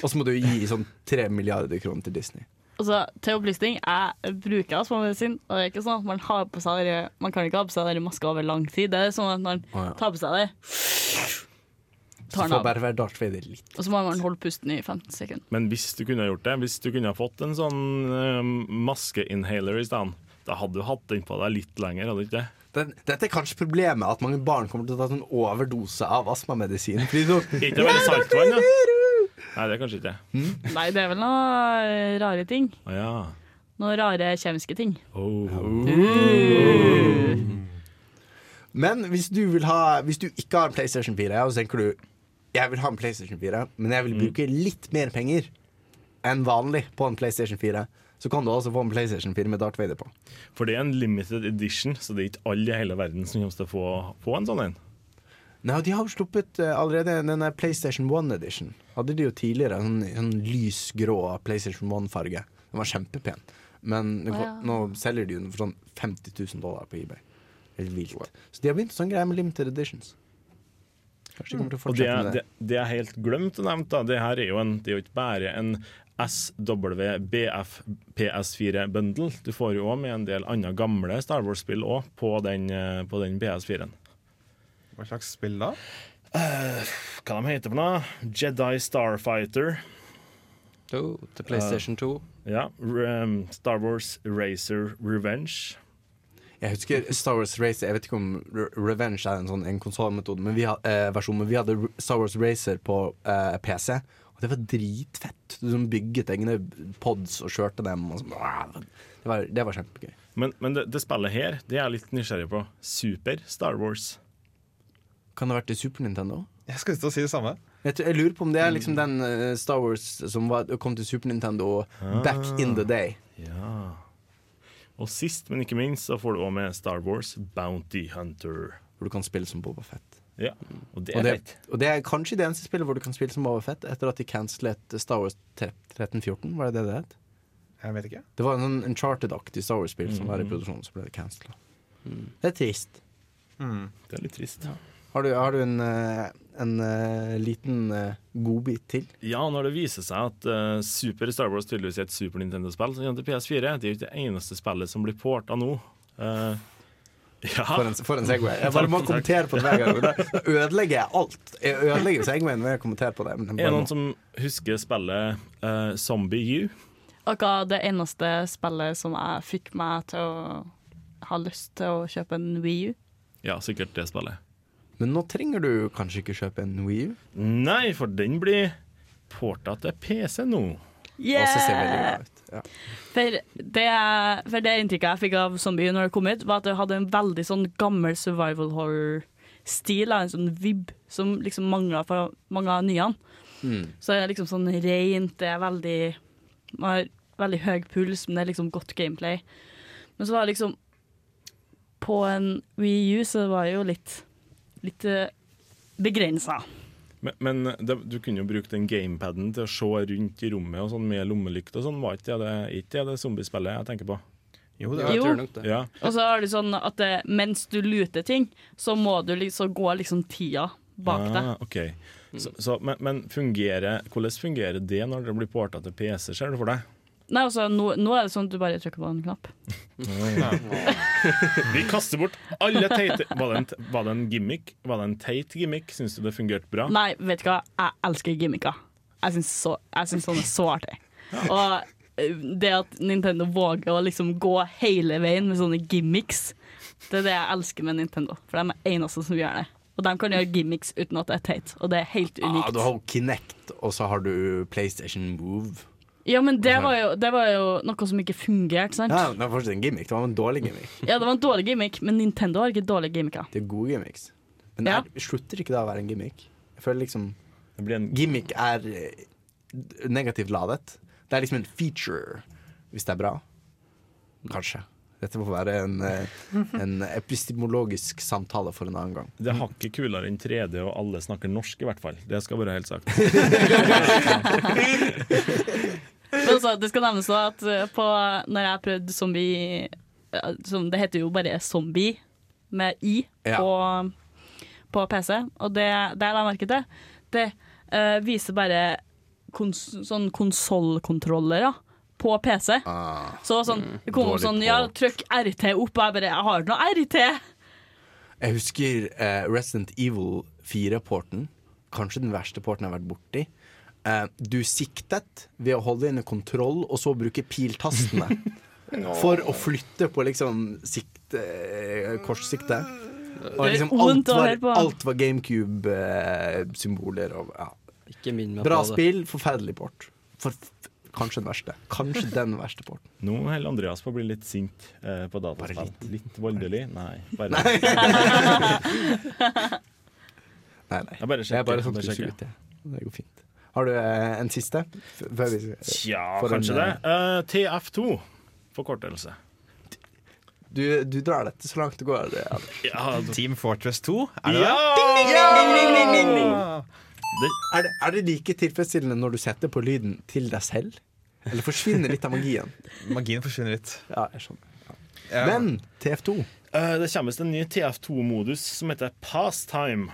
Og så må du gi sånn tre milliarder kroner til Disney. Altså, til opplysning, jeg bruker astmamedisin, og det er ikke sånn at man har på seg Man kan ikke ha på seg den maska over lang tid. Det er sånn at man tar på seg det, Så tar den får bare være Darth Vader litt. og så må man holde pusten i 15 sekunder. Men hvis du kunne gjort det, hvis du kunne fått en sånn uh, maskeinhaler i stedet, da hadde du hatt den på deg litt lenger, hadde du ikke det? Den, dette er kanskje problemet, at mange barn kommer til å ta en overdose av astmamedisin. [LAUGHS] Ikke veldig saltvann, da? Nei, det er kanskje ikke det. Nei, det er vel noe rare ting. Ah, ja. Noen rare kjemiske ting. Oh. Men hvis du, vil ha, hvis du ikke har en PlayStation 4, og så tenker du jeg vil ha en PlayStation 4, men jeg vil bruke litt mer penger enn vanlig på en PlayStation 4, så kan du også få en PlayStation 4 med Darth Vader på. For det er en limited edition, så det er ikke alle i hele verden som kommer til å få, få en sånn en. Nei, De har jo sluppet eh, allerede denne PlayStation 1 Edition. Hadde de jo tidligere en sånn, sånn lysgrå PlayStation 1-farge. Den var kjempepen. Men Å, ja. nå selger de den for sånn 50 000 dollar på eBay. Helt vilt. Så de har begynt sånn greie med limited editions. Kanskje de kommer til å fortsette det, er- med det, det. det er helt glemt å nevne. Det her er jo, en, det er jo ikke bare en SWBF PS4-bundle. Du får jo òg med en del andre gamle Star Wars-spill òg på den, eh, på den PS4-en. Hva slags spill da? Hva de heter for noe? Jedi Starfighter. Oh, til PlayStation 2. Ja. um, Star Wars Racer Revenge. Jeg husker Star Wars Racer Jeg vet ikke om Re Revenge er en sånn en konsollmetode, men vi eh, men vi hadde Star Wars Racer på eh, PC. Og det var dritfett. Du som bygget egne pods og kjørte dem. Og sånn. det, var, det var kjempegøy. Men, men det, det spillet her det er jeg litt nysgjerrig på. Super Star Wars. Kan det ha vært i Super Nintendo? Jeg skal ikke si det samme. Jeg, tror, jeg lurer på om det er liksom den eh, Star Wars som var, kom til Super Nintendo back in the day. Ja. Og sist, men ikke minst, så får du òg med Star Wars Bounty Hunter. Hvor du kan spille som Boba Fett. Ja, og det Og er det, fett. og det er kanskje det eneste spillet hvor du kan spille som Boba Fett etter at de cancelet Star Wars 1314. Var det det det het? Jeg vet ikke. Det var en sånn Uncharted-aktig Star Wars-spill som var i produksjon, så ble det cancela. Det er trist. Det er litt trist. Har du, har du en, eh, en uh, liten uh, godbit til? Ja, når det viser seg at uh, Super Star Wars tydeligvis er et Super Nintendo-spill som kommer til PS4, det er jo ikke det eneste spillet som blir porta nå. Uh, [LAUGHS] ja. For en, for en Segway. [LAUGHS] Jeg bare må Takk. kommentere på det hver gang. Da da ødelegger jeg alt. Jeg ødelegger Segwayen ved å kommentere på det. Men Er det noen må. som husker spillet uh, Zombie U? Akkurat det eneste spillet som jeg fikk meg til å ha lyst til å kjøpe en Wii U. Ja, sikkert det spillet. Men nå trenger du kanskje ikke kjøpe en Wii U. Nei, for den blir porta til PC nå. Og så ser veldig bra ut. Ja. For det, for det inntrykket jeg fikk av Zombie når det kom ut, var at det hadde en veldig sånn gammel survival horror-stil, en sånn vibb, som liksom mangla fra mange av nyene. Mm. Så det er liksom sånn rent, det er veldig Man har veldig høy puls, men det er liksom godt gameplay. Men så var det liksom På en Wii U så var det jo litt Litt begrensa. Men, men det, du kunne jo brukt den gamepaden til å se rundt i rommet og sånn med lommelykt og sånn. Var ikke det ikke det, det zombiespillet jeg tenker på? Jo, det er jeg Jo. tror nok det. Ja. Og så er det sånn at det, mens du luter ting, så må du liksom gå liksom tida bak deg. Ah, ok. Så, så, men, men fungerer, hvordan fungerer det når det blir porta til PC, ser du for deg? Nei, altså, nå, nå er det sånn at du bare trykker på en knapp. [LAUGHS] Vi kaster bort alle teite Var det en, var det en gimmick? Var det en teit gimmick? Syns du det fungerte bra? Nei, vet du hva, jeg elsker gimmicker. Jeg syns, så, jeg syns sånn er så artig. Og eh, det at Nintendo våger å liksom gå hele veien med sånne gimmicks, det er det jeg elsker med Nintendo. For de er eneste som gjør det. Og de kan gjøre gimmicks uten at det er teit, og det er helt Ah, unikt. du har Kinect, og så har du PlayStation Move. Ja, men det var, jo, det var jo noe som ikke fungerte, sant? Ja, det var fortsatt en gimmick. Det var en dårlig gimmick. Ja, det var en dårlig gimmick, men Nintendo har ikke dårlige gimmicker. Det er gode gimmicks. Men Ja. er, slutter ikke det å være en gimmick? Jeg føler liksom Det blir en Gimmick er eh, negativt ladet. Det er liksom en feature, hvis det er bra. Kanskje. Dette må være en, eh, en epistemologisk samtale for en annen gang. Det er hakket kulere enn 3D, og alle snakker norsk, i hvert fall. Det skal være helt sagt. [LAUGHS] Men altså, det skal nevnes da at eh, på, når jeg prøvde zombie eh, som, Det heter jo bare zombie med i Ja. på, på PC. Og det, det jeg merke til, det uh, viser bare kons, sånn konsollkontrollere på PC. Ah, Så sånn, det kom dårlig sånn Ja, trykk RT opp. Og jeg bare Jeg har noe RT! Jeg husker uh, Resident Evil 4-porten. Kanskje den verste porten jeg har vært borti. Uh, du siktet ved å holde inne kontroll, og så bruke piltastene. [LAUGHS] For å flytte på liksom sikte, korssiktet. korssikte. Og liksom alt var, alt var GameCube-symboler. og ja. Ikke minn meg Bra på det. spill, forferdelig port. For, kanskje den verste. Kanskje den verste porten. [LAUGHS] Nå holder Andreas på å bli litt sint eh, på dataspill. Litt. voldelig? Nei. Bare, [LAUGHS] Nei, nei. Jeg bare er sjekker. bare sånn bare sjekker. ut. ja. Det går fint. Har du eh, en siste? Før vi Tja, en, kanskje det. Uh, TF2, forkortelse. du, du drar dette så langt det går. eh. Ja, Team Fortress 2, er det ja! det? Det, Er det, er det like tilfredsstillende når du setter på lyden til deg selv? Eller forsvinner litt av magien? [LAUGHS] Magien forsvinner litt. Ja, jeg skjønner. Ja. Men TF2 uh, det kommer en ny TF2-modus som heter Pastime.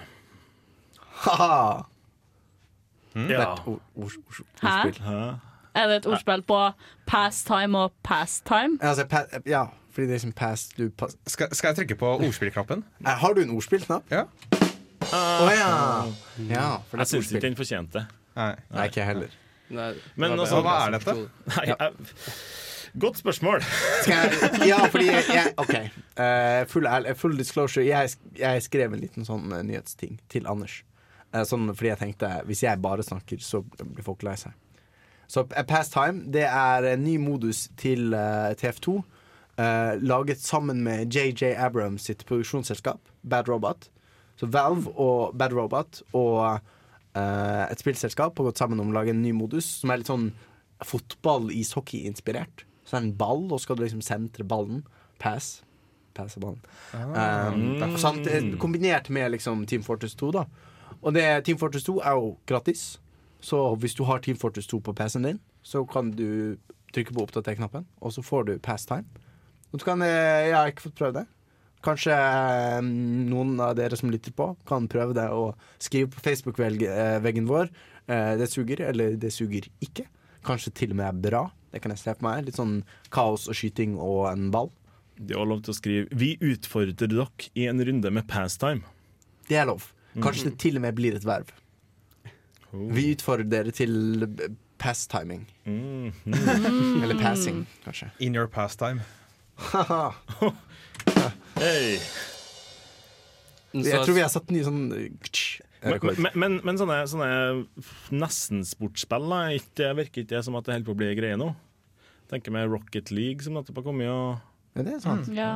Ha-ha! Det er Ja. et ord, ord, ord, Hæ? ordspill. Hæ? Er det et ordspill på pastime og pastime? Altså, pa, ja, fordi det er liksom past, du pass. Skal, skal jeg trykke på ordspillknappen? Eh, Har du en ordspillknapp? Ja. [LAUGHS] Å ja. ja! For det Jeg syns ikke den fortjente det. Nei. Nei, ikke jeg heller. Nei, Men altså, hva er dette? Nei, jeg, Godt spørsmål. Skal jeg, ja, fordi jeg, jeg OK. Uh, full, full disclosure. Jeg, jeg skrev en liten sånn uh, nyhetsting til Anders. Uh, sånn fordi jeg tenkte hvis jeg bare snakker, så blir folk lei seg. Så past Pastime det er en ny modus til eh, TF2. eh, laget sammen med JJ Abrams sitt produksjonsselskap, Bad Robot. Så Valve og Bad Robot og uh, et spillselskap har gått sammen om å lage en ny modus som er litt sånn fotball-ishockey-inspirert. Så det er en ball, og så skal du liksom sentre ballen. Pass. Passe ballen. Um, samt, eh, kombinert med liksom Team Fortress 2, da. Og det, Team Fortress 2 er jo gratis. Så hvis du har Team Fortress 2 på PC-en din, så kan du trykke på oppdater-knappen, og så får du Pastime. Og du kan, eh, jeg har ikke fått prøvd det. Kanskje eh, noen av dere som lytter på, kan prøve det og skrive på Facebook-veggen vår. Eh, det suger, eller det suger ikke. Kanskje til og med bra. Det kan jeg se på meg. Litt sånn kaos og skyting og en ball. Det er lov til å skrive 'Vi utfordrer dere i en runde med pastime'. Det er lov. Kanskje det til og med blir et verv. Vi utfordrer dere til pastiming. pass-timing. Mm. Eller passing, kanskje. In your pastime. [LAUGHS] [LAUGHS] Hey. Jeg tror vi har satt ny sånn uh, Men, men, men, sånne, sånne nesten-sportsspill virker ikke det som at det holder på å bli greie nå? Tenker med Rocket League som nettopp har kommet, og Ja, det er sant. Ja.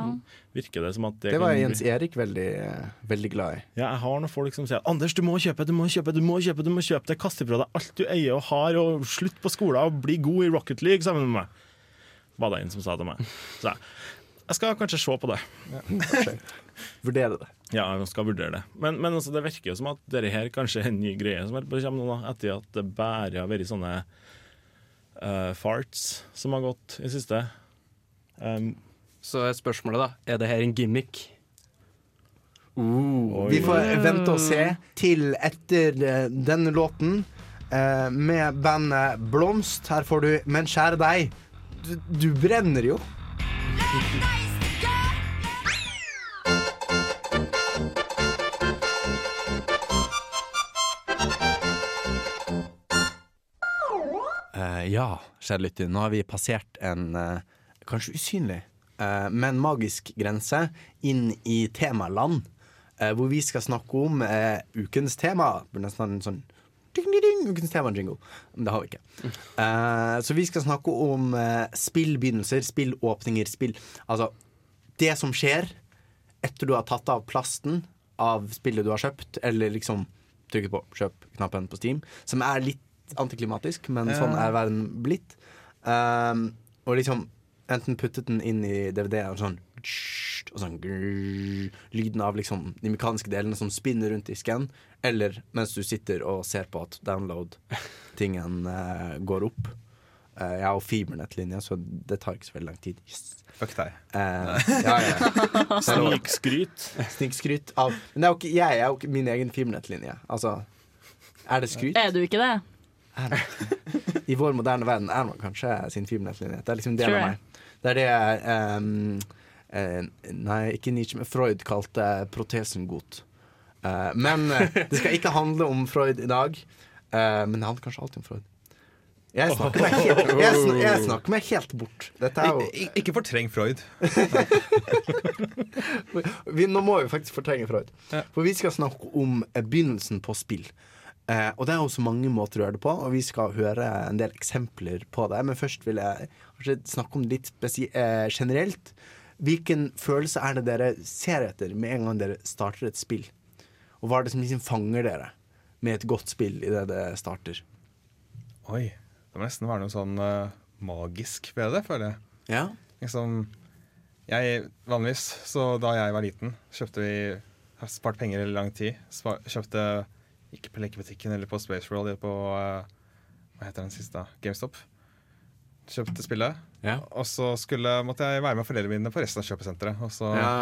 virker det som at det, Det var Jens Erik veldig, uh, veldig glad i. Ja, jeg har noen folk som sier 'Anders, du må kjøpe, du må kjøpe, du må kjøpe, du må kjøpe det'. Kaste fra deg alt du eier og har, og slutt på skolen og bli god i Rocket League sammen med meg. Var det en som sa til meg. Så jeg, jeg skal kanskje se på det. Ja, Vurdere det. Ja, jeg skal vurdere det. Men, men altså, det virker jo som at dette her kanskje er en ny greie som er kommer nå, etter at det bare har vært sånne uh, farts som har gått i siste. Um, Så er spørsmålet, da. Er det her en gimmick? Uh, Vi får vente og se til etter eh, denne låten uh, med bandet Blomst. Her får du 'Men kjære deg'. Du, du brenner jo. Eh, ja, kjære lytter, nå har vi passert en eh, kanskje usynlig, eh, men magisk grense inn i temaland. hvor vi skal snakke om ukens tema. Nesten en sånn ding, ding, ding, ukens tema-jingle. Men det har vi ikke. Uh, så vi skal snakke om uh, spillbegynnelser, spillåpninger, spill Altså det som skjer etter du har tatt av plasten av spillet du har kjøpt, eller liksom trykket på kjøp-knappen på Steam, som er litt antiklimatisk, men sånn er verden blitt. Uh, og liksom enten puttet den inn i DVD-en sånn og sånn grrr, Lyden av liksom de mekaniske delene som spinner rundt disken, eller mens du sitter og ser på at download-tingen eh, går opp. Eh, jeg har jo fibernettlinje, så det tar ikke så veldig lang tid. Yes. Fuck deg. Eh, [LAUGHS] ja, ja. Snikskryt. Snikskryt av Men det er jo ikke, jeg er jo ikke min egen fibernettlinje. Altså, er det skryt? Er du ikke det? I vår moderne verden er man kanskje sin fibernettlinje. Det er liksom en del av meg. Det er det ehm, eh, Nei, ikke Nietzsche, men Freud kalte protesen godt. Eh, men eh, det skal ikke handle om Freud i dag. Eh, men det handler kanskje alltid om Freud. Jeg snakker meg helt, jeg sn jeg snakker meg helt bort. Jo I, i- ikke fortreng Freud. [LAUGHS] vi, Nå må vi faktisk fortrenge Freud. Ja. For vi skal snakke om eh, begynnelsen på spill. Eh, og det er jo så mange måter å gjøre det på, og vi skal høre en del eksempler på det. Men først vil jeg snakke om det litt eh, generelt. Hvilken følelse er det dere ser etter med en gang dere starter et spill? Og hva er det som liksom fanger dere med et godt spill idet det starter? Oi. Det må nesten være noe sånn uh, magisk ved det, føler jeg. Ja. Liksom jeg, Vanligvis, så da jeg var liten, kjøpte vi Har spart penger i lang tid. Spar, kjøpte ikke på lekebutikken eller på Space World, eller på uh, Hva heter den siste? GameStop. Kjøpte spillet. Ja. Og så skulle, måtte jeg være med foreldrene mine på resten av kjøpesenteret. Og så Ja,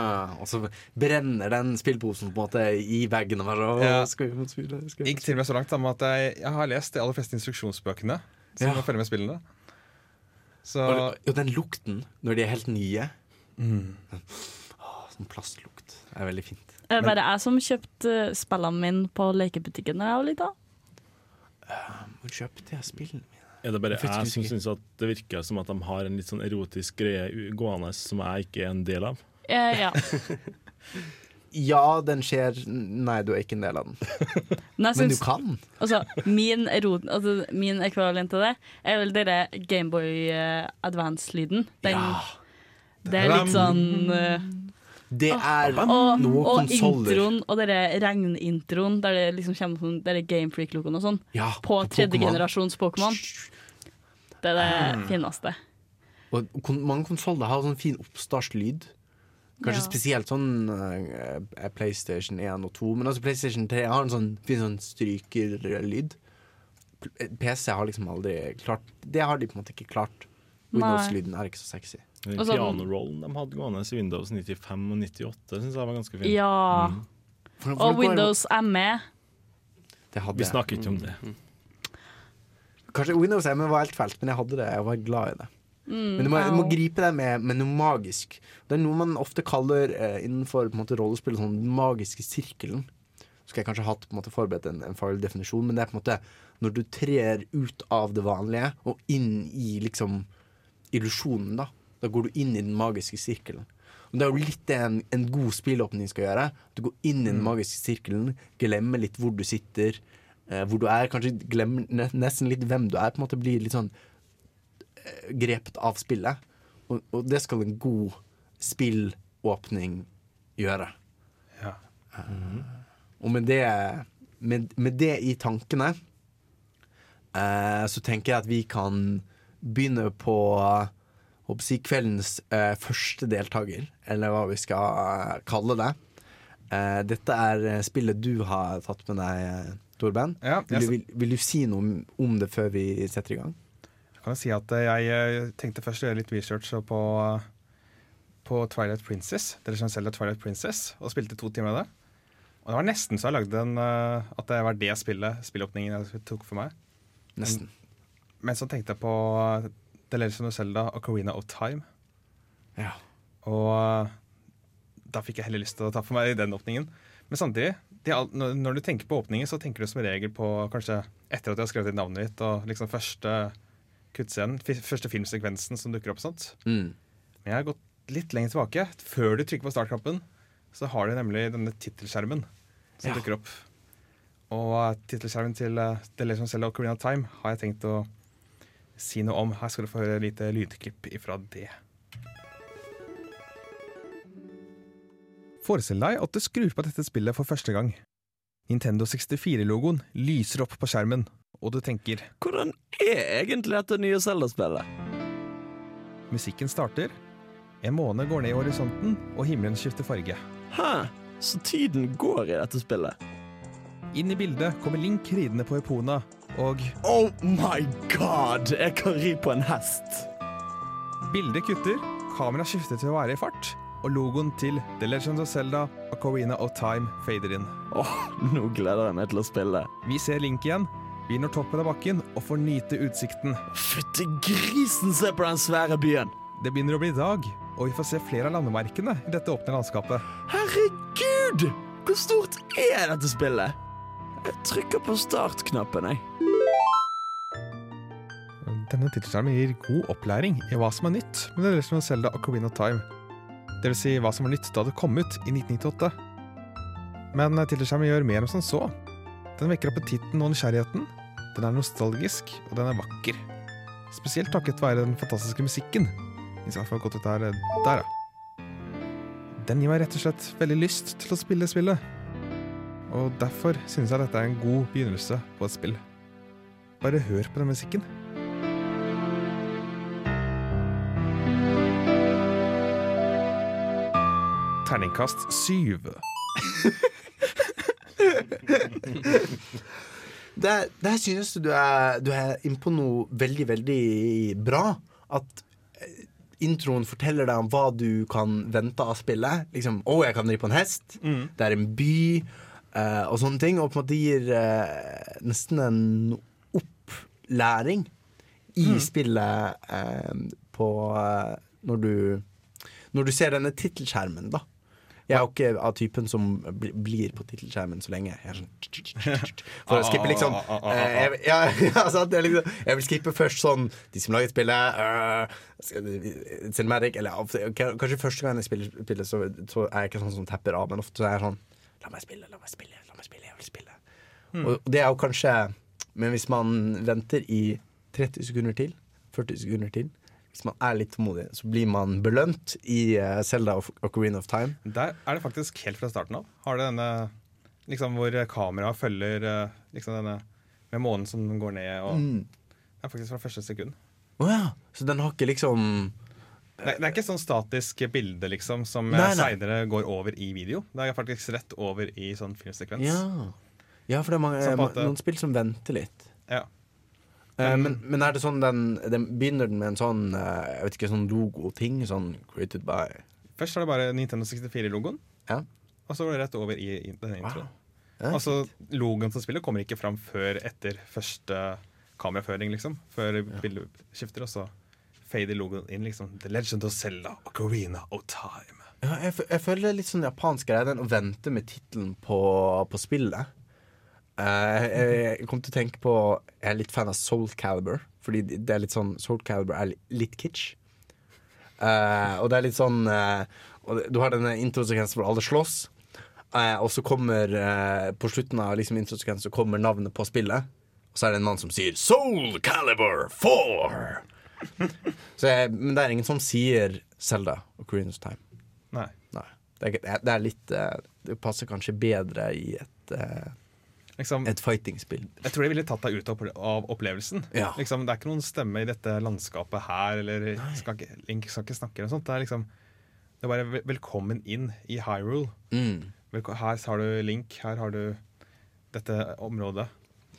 og så brenner den spillposen på en måte i bagen. Og bare, «Åh, Ja. gikk til og med så langt da, at jeg, jeg har lest de aller fleste instruksjonsbøkene som Ja. følger med spillene. Så Og, og den lukten når de er helt nye. Åh, sånn plastlukt. Det er veldig fint. Er det bare jeg som kjøpte eh, spillene mine på lekebutikken da jeg var lita? Hvor kjøpte jeg spillene mine? Er det bare Jeg som syns at det virker som at de har en litt sånn erotisk greie gående som jeg ikke er en del av? Eh, ja. [LAUGHS] Ja, den skjer Nei, du er ikke en del av den. Men Men du kan. altså, min, erot, altså, min ekvivalent til det er vel dere Gameboy uh, Advance-lyden. Den, Ja. Det er litt sånn eh, Det er Og, noe og konsoller. introen, og dere regnintroen, der det liksom kommer sånn denne Game Freak-logoen og sånn, Ja, på tredje Pokémon. generasjons Pokémon. Det er det fineste. Og kon mange konsoller har sånn fin oppstartslyd. Kanskje Ja. spesielt sånn uh, PlayStation 1 og 2, men altså PlayStation 3 har en sånn fin sånn strykerlyd. PC har liksom aldri klart Det har de på en måte ikke klart Windows-lyden er ikke så sexy. Den sånn- pianorollen de hadde gående i Windows 95 og 98, syns jeg var ganske fin. Ja. Mm. For- for Og Windows Windows ME. Det hadde Vi jeg. snakker ikke om det. Kanskje Windows ME var helt fælt, men jeg hadde det. Jeg var glad i det. Mm, Men du må, du må gripe deg med, med noe magisk. Det er noe man ofte kaller eh, innenfor på en måte, rollespill sånn den magiske sirkelen. Så skal jeg kanskje hatt på en måte forberedt en, en farlig definisjon, men det er på en måte når du trer ut av det vanlige og inn i liksom illusjonen, da. Da går du inn i den magiske sirkelen. Og Det er jo litt det en, en god spillåpning skal gjøre. Du går inn i den magiske sirkelen, glemmer litt hvor du sitter, eh, hvor du er. Kanskje glemmer ne- nesten litt hvem du er. På en måte Blir litt sånn eh, grepet av spillet. Og, og det skal en god spillåpning gjøre. Ja. Eh, og med det, med, med det i tankene eh, så tenker jeg at vi kan begynne på håper jeg, kveldens eh, første deltaker, eller hva vi skal eh, kalle det. Eh, dette er eh, spillet du har tatt med deg, eh, Torben. Ja, Vil, du- vil, vil du si noe om- det før vi setter i gang? Jeg kan si at jeg tenkte først å gjøre litt research på, på Twilight Princess. Dere som selger Twilight Princess, og spilte to timer av det. Og det var nesten så jeg lagde en, at det var det spillet, spillåpningen jeg tok for meg. Nesten. Men så tenkte jeg på The Legend of Zelda Ocarina of Time. Ja. Og eh, da fikk jeg heller lyst til å ta for meg den åpningen. Men samtidig, er når du tenker på åpningen, så tenker du som regel på kanskje etter at du har skrevet inn navnet ditt, og liksom første kuttscenen, første filmsekvensen som dukker opp sant? Mm. Men jeg har gått litt lenger tilbake. Før du trykker på startknappen, så har du nemlig denne tittelskjermen som Ja. dukker opp. Og uh, tittelskjermen til uh, The Legend of Zelda Ocarina of Time har jeg tenkt å si noe om. Her skal du få høre et lite lydklipp ifra det. Forestill deg at du skrur på dette spillet for første gang. Nintendo 64-logoen lyser opp på skjermen, og du tenker Hvordan er egentlig dette nye Zelda-spillet? musikken starter, en måne går ned i horisonten, og himmelen skifter farge. Hæ? Så tiden går i dette spillet? Inn i bildet kommer Link ridende på Epona, og Oh my god! Jeg kan ri på en hest! bildet kutter, kameraet skifter til å være i fart, og logoen til The Legend of Zelda Ocarina of Time fader inn. Åh, nå gleder jeg meg til å spille. Vi ser Link igjen, vi når toppen av bakken og får nyte utsikten. Fytti grisen, se på den svære byen! Det begynner å bli dag, og vi får se flere av landemerkene i dette åpne landskapet. Herregud! Hvor stort er dette spillet? Jeg trykker på startknappen, jeg. Denne tittelskjermen gir god opplæring i hva som er nytt med det Legend of Zelda Ocarina of Time. Det vil si hva som var nytt da det kom ut i 1998. Men tittelskjermen gjør mer enn som så. Den vekker appetitten og nysgjerrigheten. Den er nostalgisk, og den er vakker. Spesielt takket være den fantastiske musikken. Hvis jeg får gått ut der, der, ja. Den gir meg rett og slett veldig lyst til å spille spillet. Og derfor synes jeg dette er en god begynnelse på et spill. Bare hør på den musikken. Terningkast syv. [LAUGHS] Der, der synes du du er, du er inne på noe veldig, veldig bra. At eh, introen forteller deg om hva du kan vente av spillet. Liksom, 'Å, jeg kan ri på en hest'. Det er en by, og sånne ting. Og på en måte gir eh, nesten en opplæring i spillet eh, på eh, når du Når du ser denne tittelskjermen, da. Jeg er jo ikke av typen som bli- blir på tittelskjermen så lenge. Jeg er sånn For å skippe liksom eh, jeg, ja, [LAUGHS] ja, sant, jeg, liksom, jeg vil skippe først sånn De som laget spillet uh, Cinematic Eller kanskje første gang jeg spiller spillet, så, så er jeg ikke sånn som tapper av, men ofte så er jeg sånn La meg spille, la meg spille, la meg spille, jeg vil spille. Og det er jo kanskje Men hvis man venter i 30 sekunder til, 40 sekunder til hvis man er litt tålmodig, så blir man belønt i uh, Zelda of Ocarina of Time. Der er det faktisk helt fra starten av. Har det denne liksom hvor kameraet følger eh, liksom denne med månen som går ned, og Mm. Det er faktisk fra første sekund. Å ja. Så den har ikke liksom Det, det er ikke sånn statisk bilde liksom som Nei, nei, nei. seinere går over i video. Det er faktisk rett over i sånn filmsekvens. Ja, ja for det er mange, på noen spill som venter litt. Ja. Uh, men, men er det sånn den, den Begynner den med en sånn eh, Jeg vet ikke, sånn logoting? Sånn created by Først er det bare Nintendo 64-logoen, Ja. og så går det rett over i, i denne introen. Wow. Altså, Logoen som spiller kommer ikke fram før etter første kameraføring, liksom. Før bildet skifter, og så fader logoen inn, liksom. The Legend of Zelda, Ocarina of Time. Ja, jeg, jeg føler det er litt sånn japansk greie, den å vente med tittelen på, på spillet. Uh, jeg, jeg kom til å tenke på Jeg er litt fan av Soul Calibur, fordi det er litt sånn Soul Calibur er litt kitsch. Uh, og det er litt sånn uh, Du har denne introsekvensen hvor alle slåss, og så kommer på slutten av liksom så kommer navnet på spillet, og så er det en mann som sier Soul Calibur 4! Så jeg, men det er ingen som sier Zelda og Koreans Time. Nei. Nei. Det er, det er litt eh, Det passer kanskje bedre i et, eh, Liksom, et fighting-spill. jeg tror de ville tatt deg ut av, opplevelsen. Ja. Liksom, det er ikke noen stemme i dette landskapet her, eller skal ikke, Link skal ikke snakke eller sånt. Det er liksom Det er bare velkommen inn i Hyrule. Mm. Her har du Link, her har du dette området.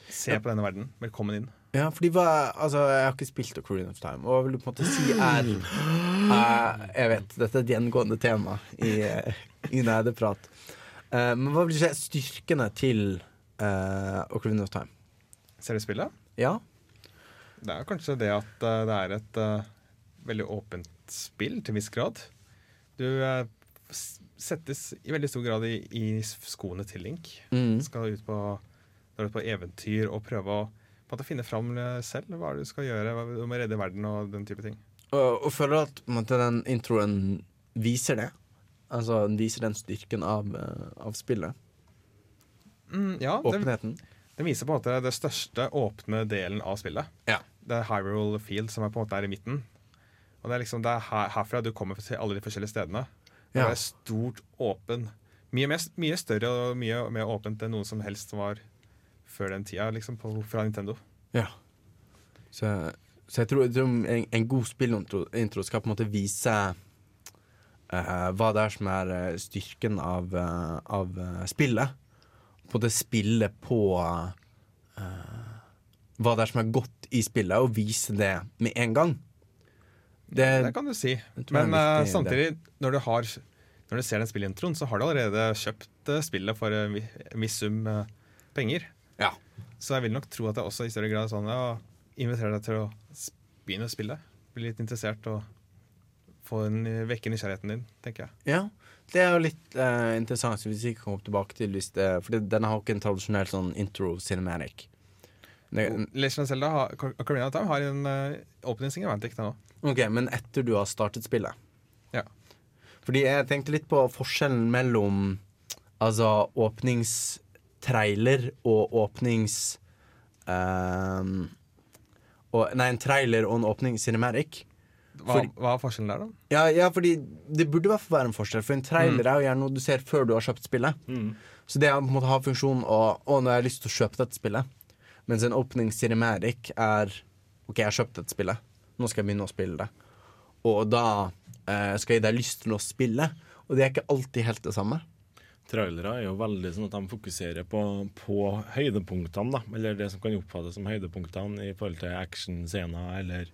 Se på denne verden. Velkommen inn. Ja, fordi hva Altså, jeg har ikke spilt Ocarina of Time, og hva vil du på en måte si er uh, [GASPS] Jeg vet, dette er et gjengående tema i, eh, i nerdeprat. Uh, men hva vil du si er styrkene til uh, of Time? Ser du spillet? Ja? Det er kanskje det at uh, det er et eh, veldig åpent spill til en viss grad. Du eh, settes i veldig stor grad i, i skoene til Link. Mm. Skal ut på, ut på eventyr og prøve å på en måte finne fram selv hva du skal gjøre. Du må redde verden og den type ting. Og, og føler du at måte, den introen viser det? Altså den viser den styrken av, eh, av spillet? Mm, ja, Åpenheten? den viser på en måte det største åpne delen av spillet. Ja. Det er Hyrule Field som er på en måte er i midten. Og det er liksom det er her, herfra du kommer til alle de forskjellige stedene. Det Ja. er stort, åpen. Mye, mest, mye større og mye mer åpent enn noen som helst var før den tida, liksom, på, fra Nintendo. Ja. Så, så jeg tror, jeg tror en, en god spillintro skal på en måte vise uh, hva det er som er eh, styrken av, uh, av spillet. På det spillet på uh, hva det er som er godt i spillet, og vise det med en gang. Det, Det kan du si. Men viktig, samtidig, når du, har, når du ser den spillintroen, så har du allerede kjøpt spillet for en vi- viss sum penger. Så jeg vil nok tro at det også i større grad er sånn å invitere deg til å begynne å spille. Bli litt interessert og få en, vekke nysgjerrigheten din, tenker jeg. ja. Det er jo litt uh, interessant, hvis vi ikke kommer tilbake til hvis det, For denne har ikke en tradisjonell sånn intro cinematic. Legend of Zelda har, Ocarina of Time har en uh, jeg vet ikke det nå. Ok, men etter du har startet spillet Ja. Fordi jeg tenkte litt på forskjellen mellom Altså åpningstrailer og åpnings Um, og, Nei, en trailer og en åpning cinematic. Hva, for, hva er forskjellen der, da? Ja, ja, fordi det burde i hvert fall være en forskjell, for en trailer er jo gjerne noe du ser før du har kjøpt spillet. Mm. Så det på en måte har funksjonen å Å, nå har jeg lyst til å kjøpe dette spillet. Mens en åpning cinematic er OK, jeg har kjøpt dette spillet. Nå skal jeg begynne å spille det. Og da eh, skal jeg gi deg lyst til å spille. Og det er ikke alltid helt det samme. Trailere er jo veldig sånn at de fokuserer på, på høydepunktene, da. Eller det som kan oppfattes som høydepunktene i forhold til actionscener eller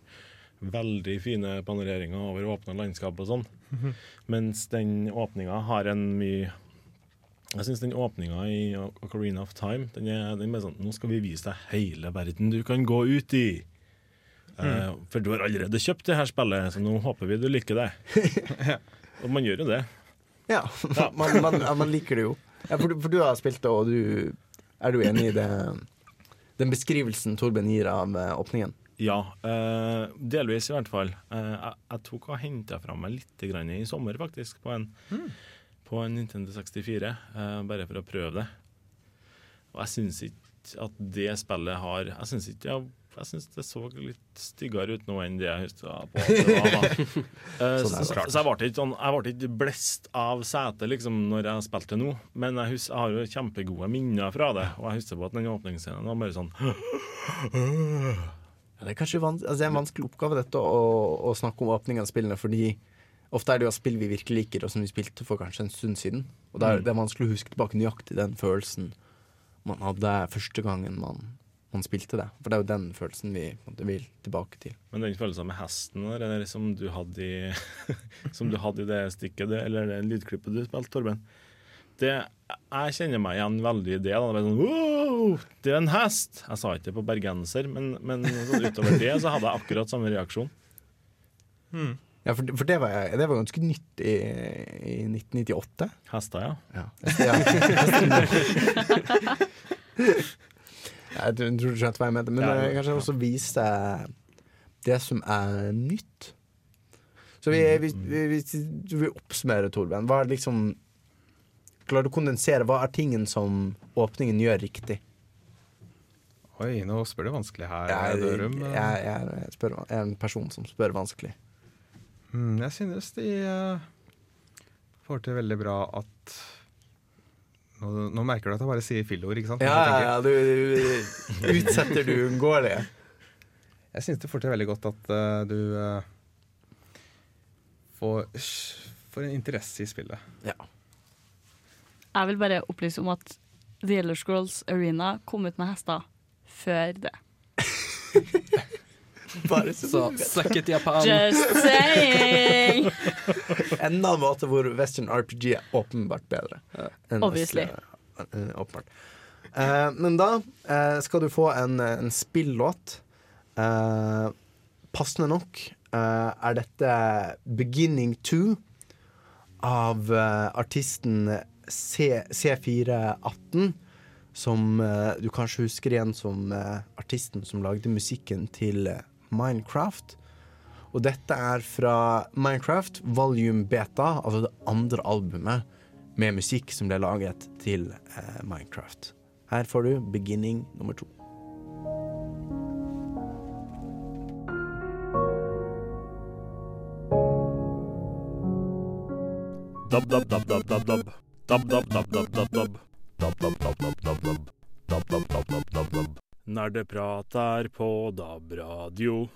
veldig fine panoreringer over åpne landskap og sånn. Mens den åpninga har en mye Jeg syns den åpninga i Ocarina of Time den er, den er sånn Nå skal vi vise deg hele verden du kan gå ut i. Eh, for du har allerede kjøpt det her spillet, så nå håper vi du liker det. [LAUGHS] og man gjør jo det. Ja, man, man, man liker det jo. Ja, for, du- for du har spilt det, og du Er du enig i det den beskrivelsen Torben gir av eh, åpningen? Ja, eh, delvis i hvert fall. Eh, jeg, jeg tok og henta fra meg litt grann i sommer, faktisk, på en, på en Nintendo 64. eh, bare for å prøve det. Og jeg syns ikke at det spillet har Jeg syns ikke jeg, jeg synes det så litt styggere ut nå enn det jeg huska på. [LAUGHS] Eh, Sånn så, så, så jeg ble ikke sånn Jeg ble ikke blest av setet liksom når jeg spilte nå, men jeg, husker, jeg har jo kjempegode minner fra det. Og jeg husker på at den åpningsscenen var bare sånn [GASPS] Ja, det er kanskje vans altså, det er en vanskelig oppgave dette å, å snakke om åpning av spillene, fordi ofte er det jo spill vi virkelig liker, og som vi spilte for kanskje en stund siden. Og det er, det er vanskelig å huske tilbake nøyaktig den følelsen man hadde første gangen man, man spilte det. For det er jo den følelsen vi måte, vil tilbake til. Men den følelsen med hesten der, eller som du hadde i [LAUGHS] Som du hadde i det stykket, det, eller det lydklippet du spilte, Torben det, Jeg kjenner meg igjen veldig i det. Da. Det, sånn, wow, det er en hest! Jeg sa ikke det på bergenser, men, men sånn utover det så hadde jeg akkurat samme reaksjon. Ja, for, for det, var, det var ganske nytt i, i 1998. Hester, ja. Ja. Ja. [LAUGHS] [LAUGHS] Jeg tror du skjønte hva jeg mente, men Ja, ja. kanskje også vise det som er nytt. Så vi, vi, vi, vi du vil Torben, hva er liksom Klarer du å kondensere hva er tingen som åpningen gjør riktig? Oi, nå spør du vanskelig her, Jeg, Dørum. jeg, jeg, spør, jeg er en person som spør vanskelig. Hmm, jeg synes de uh, får til veldig bra at nå, nå merker du at jeg bare sier fillord, ikke sant? Ja, ja, du, du utsetter du uunngåelige. Jeg syns det til veldig godt at uh, du uh, får, får en interesse i spillet. Ja. Jeg vil bare opplyse om at The Elder Scrolls Arena kom ut med hester før det. [LAUGHS] [LAUGHS] Bare så Så suck it, Japan. Just saying! Enda [LAUGHS] en måte hvor Western RPG er åpenbart bedre. Obviously. østlige, eh, åpenbart. Eh, men da eh, skal du få en, en spillåt. Eh, passende nok eh, er dette 'Beginning 2' av eh, artisten C C418. Som uh, du kanskje husker igjen som uh, artisten som lagde musikken til eh, Minecraft. Og dette er fra Minecraft Volume Beta, altså det andre albumet med musikk som ble laget til eh, Minecraft. Her får du beginning nummer to. Dab, dab, dab, dab, dab, dab. Dab, dab, dab, dab, dab, dab. Dab, dab, dab, dab, dab, dab. Nerde prater på DAB-radio.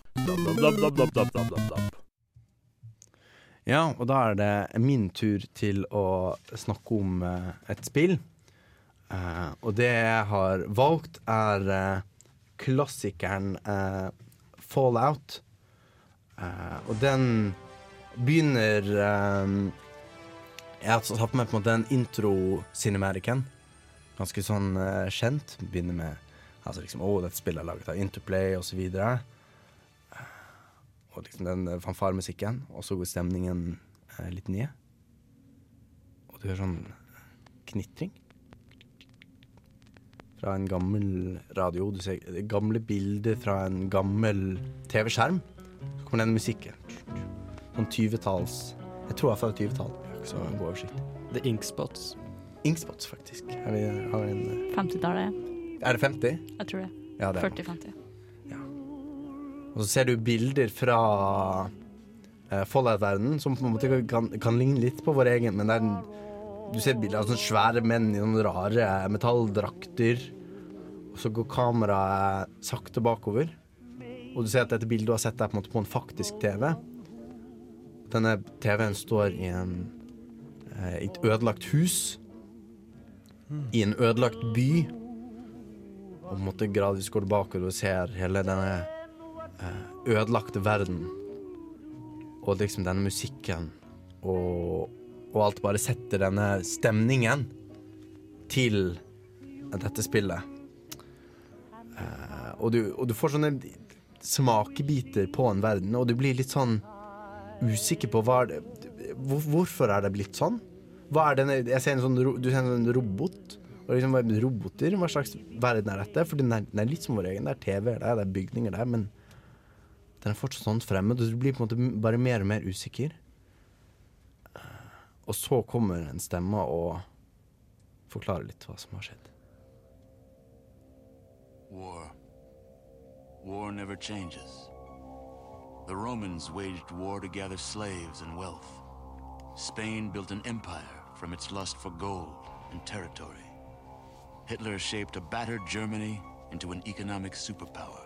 Ja, og da er det min tur til å snakke om eh, et spill. Eh, og det jeg har valgt, er eh, klassikeren eh, Fallout. Eh, og den begynner Jeg har tatt med på en måte en intro-cinematicen. Ganske sånn kjent. Begynner med altså liksom, Å, dette spillet er laget av Interplay, og så videre og liksom den eh, fanfaremusikken, og så går stemningen eh, litt ned. Og du hører sånn knitring. Fra en gammel radio. Du ser gamle bilder fra en gammel TV-skjerm. Så kommer den musikken. Sånn 20-talls Jeg tror jeg er fra 20-tall. Jeg har ikke så god oversikt. The Inkspots. Inkspots, faktisk. Har vi, har vi en, eh, 50-tallet. Er det 50? Jeg tror det. Ja, det er 40-50. Og så ser du bilder fra uh, Fallout-verdenen som på en måte kan, kan ligne litt på vår egen, men det er en, du ser bilder av sånne svære menn i noen rare metalldrakter. Og så går kameraet sakte bakover. Og du ser at dette bildet du har sett, er på en måte på en faktisk TV. Denne TV-en står i en, eh, et ødelagt hus. I en ødelagt by. Og på en måte gradvis går tilbake, og ser hele denne eh, ødelagte verden. Og liksom denne musikken og, og alt bare setter denne stemningen til dette spillet. Eh, og, du, og du får sånne smakebiter på en verden, og du blir litt sånn usikker på hva er det, hvor, hvorfor er det blitt sånn. Hva er denne, jeg ser en sånn, du ser en sånn robot. Og liksom, er roboter, hva slags verden er dette? For den er, den er litt som vår egen. Det er TV der, det er bygninger der, men den er fortsatt sånn fremmed, og du blir på en måte bare mer og mer usikker. Og så kommer en stemme og forklarer litt hva som har skjedd. War. War never changes. The Romans waged war to gather slaves and wealth. Spain built an empire from its lust for gold and territory. Hitler shaped a battered Germany into an economic superpower.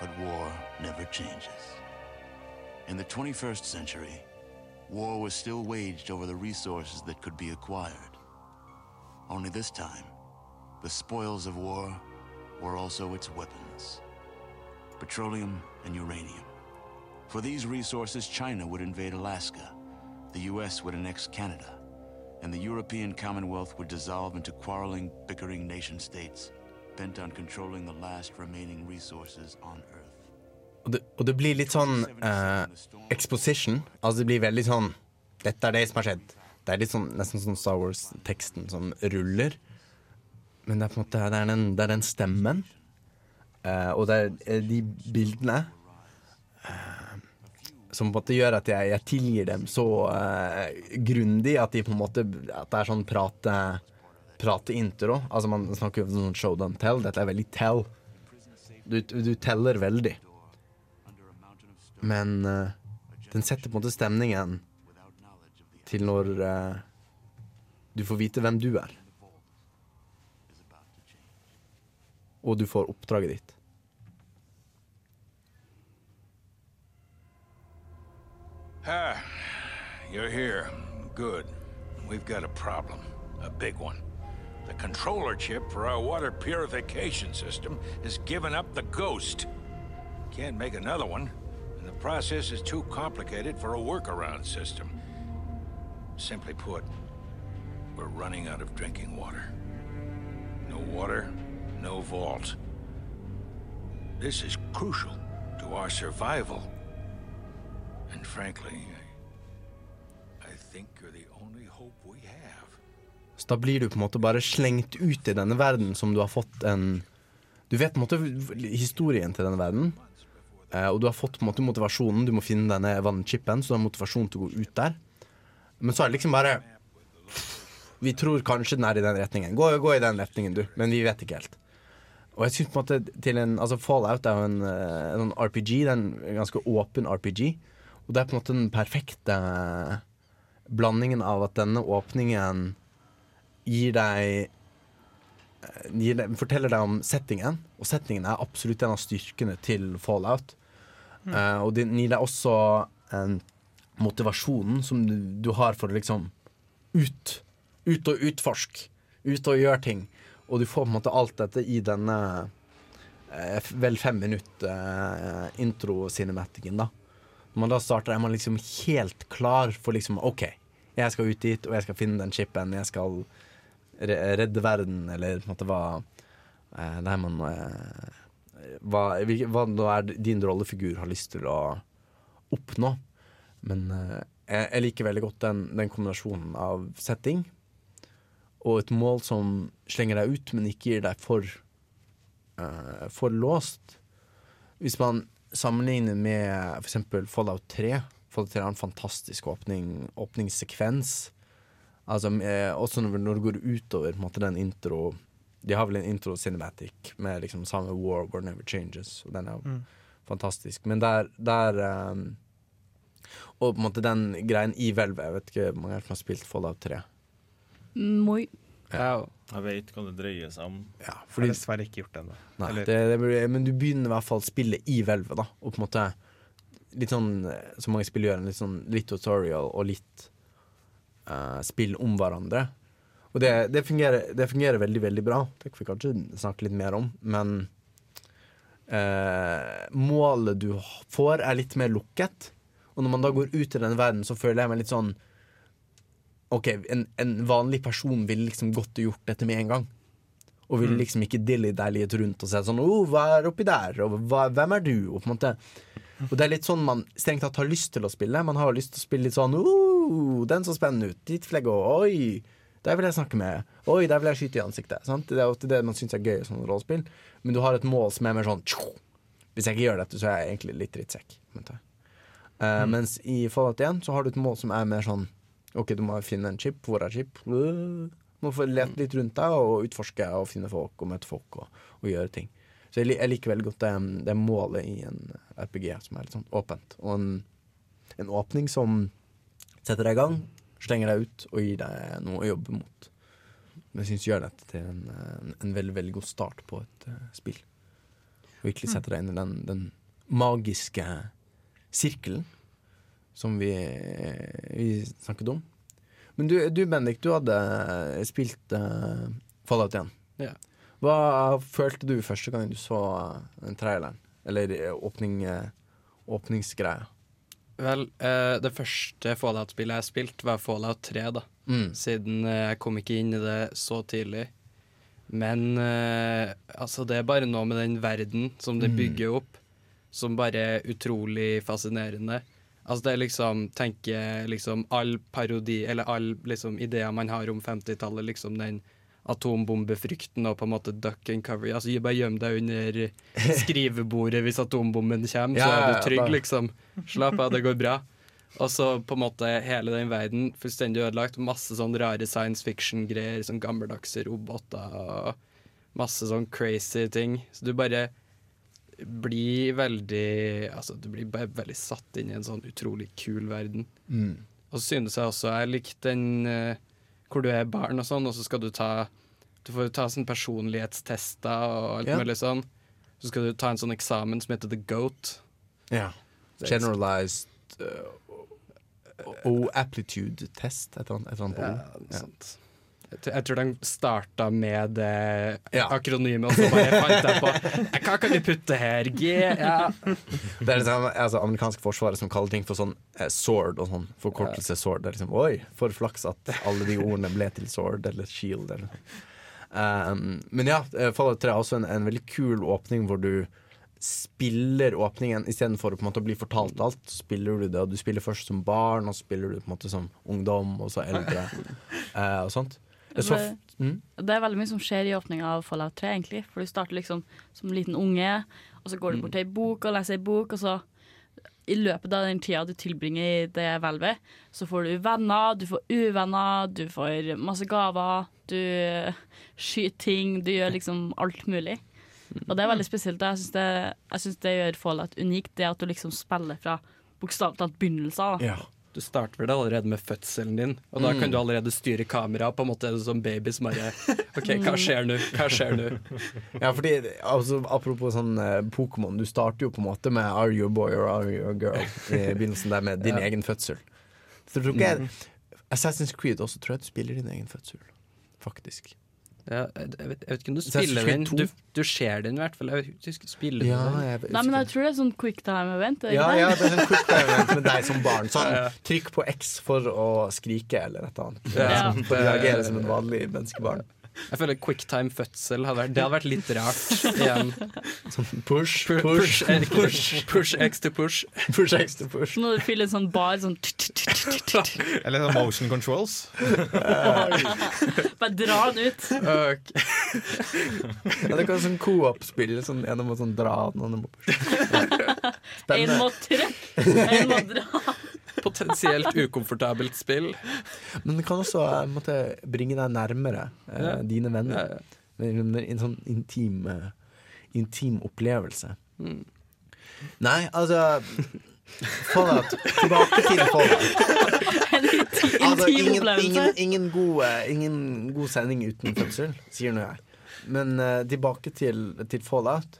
But war never changes. In the 21st century, war was still waged over the resources that could be acquired. Only this time, the spoils of war were also its weapons petroleum and uranium. For these resources, China would invade Alaska, the US would annex Canada, and the European Commonwealth would dissolve into quarreling, bickering nation states bent on controlling the last remaining resources on Earth. Og det, og det blir litt sånn eh, exposition. Altså det blir veldig sånn Dette er det som har skjedd. Det er litt sånn, nesten sånn Star Wars-teksten som ruller. Men det er på en måte Det er den, det er den stemmen. eh, og det er eh, de bildene eh, som på en måte gjør at jeg, jeg tilgir dem så uh, grundig at de på en måte At det er sånn prate Prate-intro. Altså Man snakker jo om sånn show don't tell. Dette er veldig tell. Du, du teller veldig. Men uh, den setter på en måte stemningen til når uh, du får vite hvem du er. Og du får oppdraget ditt. Ah, you're here. Good. We've got a problem. A big one. The controller chip for our water purification system has given up the ghost. Can't make another one, and the process is too complicated for a workaround system. Simply put, we're running out of drinking water. No water, no vault. This is crucial to our survival. And frankly, I, think you're the only hope we have. Så da blir du på en måte bare slengt ut i denne verden som du har fått en Du vet på en måte historien til denne verden. Eh, og du har fått på en måte motivasjonen. Du må finne denne vannchipen, så du har motivasjon til å gå ut der. Men så er det liksom bare Vi tror kanskje den er i den retningen. Gå, gå i den retningen, du. Men vi vet ikke helt. Og jeg synes på en måte til en Altså Fallout er jo en, eh, en RPG. Det er en ganske åpen RPG. Og det er på en måte den perfekte blandingen av at denne åpningen gir deg eh, gir deg, forteller deg om settingen, og settingen er absolutt en av styrkene til Fallout. Eh, og den gir deg også en motivasjonen som du, du har for å liksom ut. Ut og utforske. Ut og gjøre ting. Og du får på en måte alt dette i denne uh, vel fem minutt uh, intro-cinematikken, da. Når man da starter, er man liksom helt klar for liksom OK, jeg skal ut dit, og jeg skal finne den chipen. Jeg skal redde verden, eller på en måte hva eh, man eh, hva, hva nå er din rollefigur har lyst til å oppnå. Men eh, jeg liker veldig godt den, den kombinasjonen av setting og et mål som slenger deg ut, men ikke gir deg for, eh, for låst. Hvis man sammenligner med f.eks. Fallout 3 Fallout 3 har en fantastisk åpning, åpningssekvens. Altså, eh, også når, når det går utover på en måte, den intro De har vel en intro cinematic med liksom samme War, War Never Changes, og den er jo Mm. fantastisk. Men der, der um, Og på en måte den greien i hvelvet Jeg vet ikke hvor mange som har spilt Fallout 3. Moi. Jeg vet hva det dreier seg om. Ja, Har dessverre ikke gjort det ennå. men du begynner i hvert fall spillet i hvelvet, da. Og på en måte litt sånn eh, som mange spill gjør, litt sånn litt tutorial og litt uh, spill om hverandre. Og det, det, fungerer, det fungerer veldig, veldig bra. Det kan vi kanskje snakke litt mer om, men uh, målet du får, er litt mer lukket. Og når man da går ut i denne verden, så føler jeg meg litt sånn OK, en, en vanlig person ville liksom gått og gjort dette med en gang. Og ville liksom ikke dilly-dallyet rundt og sett sånn oh, hva er oppi der? Og hva, hvem er du? Og på en måte Og det er litt sånn man strengt tatt har lyst til å spille. Man har lyst til å spille litt sånn oh, den så spennende ut. Dit vil jeg gå. Oi, der vil jeg snakke med. Oi, der vil jeg skyte i ansiktet. Sant? Det er ofte det man syns er gøy i sånne rollespill. Men du har et mål som er mer sånn tjo. Hvis jeg ikke gjør dette, så er jeg egentlig litt drittsekk. Uh, mm. Mens i Fallout 1 så har du et mål som er mer sånn OK, du må finne en chip. Hvor er chip? Du må få lete litt rundt deg og utforske og finne folk og møte folk og, og gjøre ting. Så jeg, jeg liker veldig godt det, det målet i en RPG som er litt sånn åpent. Og en, en åpning som setter deg i gang, slenger deg ut og gir deg noe å jobbe mot. Men jeg syns gjør dette til en, en, en veldig veldig god start på et uh, spill. Og virkelig setter deg inn i den, den magiske sirkelen som vi, vi snakket om. Men du, du Bendik, du hadde spilt uh, Fallout 1. Ja. Hva følte du første gang du så eh, den traileren? Eller eh, åpning, eh, åpningsgreia? Vel, uh, det første Fallout-spillet jeg spilte, var Fallout 3, da. Mm. Siden eh, jeg kom ikke inn i det så tidlig. Men uh, altså, det er bare noe med den verden som det Mm. bygger opp, som bare er utrolig fascinerende. Altså, det er liksom Tenker liksom all parodi, eller all liksom ideer man har om 50-tallet, liksom den atombombefrykten og på en måte duck and cover. Altså, bare gjem deg under [LAUGHS] skrivebordet hvis atombomben kommer, så er du trygg, liksom. Slapp av, det går bra. [LAUGHS] Og så på en måte hele den verden fullstendig ødelagt. Masse sånn rare science fiction-greier, sånn gammeldagse roboter og masse sånn crazy ting. Så du bare blir veldig Altså, du blir bare veldig satt inn i en sånn utrolig kul verden. Mm. Og så synes jeg også jeg likte den uh, hvor du er barn og sånn, og så skal du ta Du får ta sånn personlighetstester og alt yeah. mulig sånn. Så skal du ta en sånn eksamen som heter The Goat. Ja. Er- Generalized uh, O-aptitude test, et eller annet. Et eller annet Ja, sant noe sånt. Jeg tror- Jeg tror de starta med det Ja. akronymet, og så bare fant jeg på Hva kan vi putte her? G? Ja. Det er liksom, altså, amerikanske forsvaret som kaller ting for sånn eh, sword og sånn. Forkortelse sword. Det er liksom, Oi, for flaks at alle de ordene ble til sword eller shield. Eller. Um, men ja, eh, Fallout 3 er også en, en veldig kul åpning hvor du spiller åpningen istedenfor å på en måte bli fortalt alt. Spiller du det, og du spiller først som barn, og så spiller du på en måte som ungdom, og så eldre. [LAUGHS] eh, og sånt. Det så mm? det er veldig mye som skjer i åpninga av Fallout 3, egentlig. For du starter liksom som liten unge, og så går du bort til ei bok og leser ei bok, og så i løpet av den tida du tilbringer i det hvelvet, så får du venner, du får uvenner, du får masse gaver, du skyter ting, du gjør liksom alt mulig. Og det er veldig spesielt. Jeg syns det, jeg synes det gjør Fallout unikt, det at du liksom spiller fra bokstavelig talt begynnelsen. Ja. Du starter vel allerede med fødselen din, og da Mm. kan du allerede styre kameraet. På en måte er det som baby som bare OK, hva skjer nå? Hva skjer nå? [LAUGHS] Ja, fordi altså, Apropos sånn uh, Pokémon, du starter jo på en måte med Are you a boy or are you a girl? I [LAUGHS] begynnelsen der med din Ja. egen fødsel. Så tror ikke jeg Assassin's Creed også tror jeg du spiller din egen fødsel. Faktisk. Ja, jeg, vet, jeg vet ikke om du spiller den. Du, du ser den i hvert fall. Jeg vet ikke om du skal spille Ja, den. jeg, Nei, men jeg tror det er sånn quicktime-event. er ja, ja, det? er en quick event med deg som barn. Sånn, Ja, [LAUGHS] ja. trykk på X for å skrike eller et eller annet. Ja. Sånn, For å reagere som et vanlig menneskebarn. Jeg føler quicktime fødsel hadde vært, det hadde vært litt rart igjen. Sånn push, push, push, push. push X to push. Push X to push. Når du fyller en sånn bar sånn Eller sånn motion controls. Bare dra den ut. Ja, det kan være sånn co-op-spill. Sånn, en må sånn dra, den andre må push. [LAUGHS] En må trykke, en må dra. Potensielt ukomfortabelt spill. Men det kan også eh, måtte bringe deg nærmere eh, Ja. dine venner. ja. En, en sånn intim, eh, intim opplevelse. Mm. Nei, altså Fallout. Tilbake til Fallout. Altså, ingen, ingen, ingen, god, eh, ingen god sending uten fødsel, sier nå jeg. Men uh, tilbake til, til Fallout.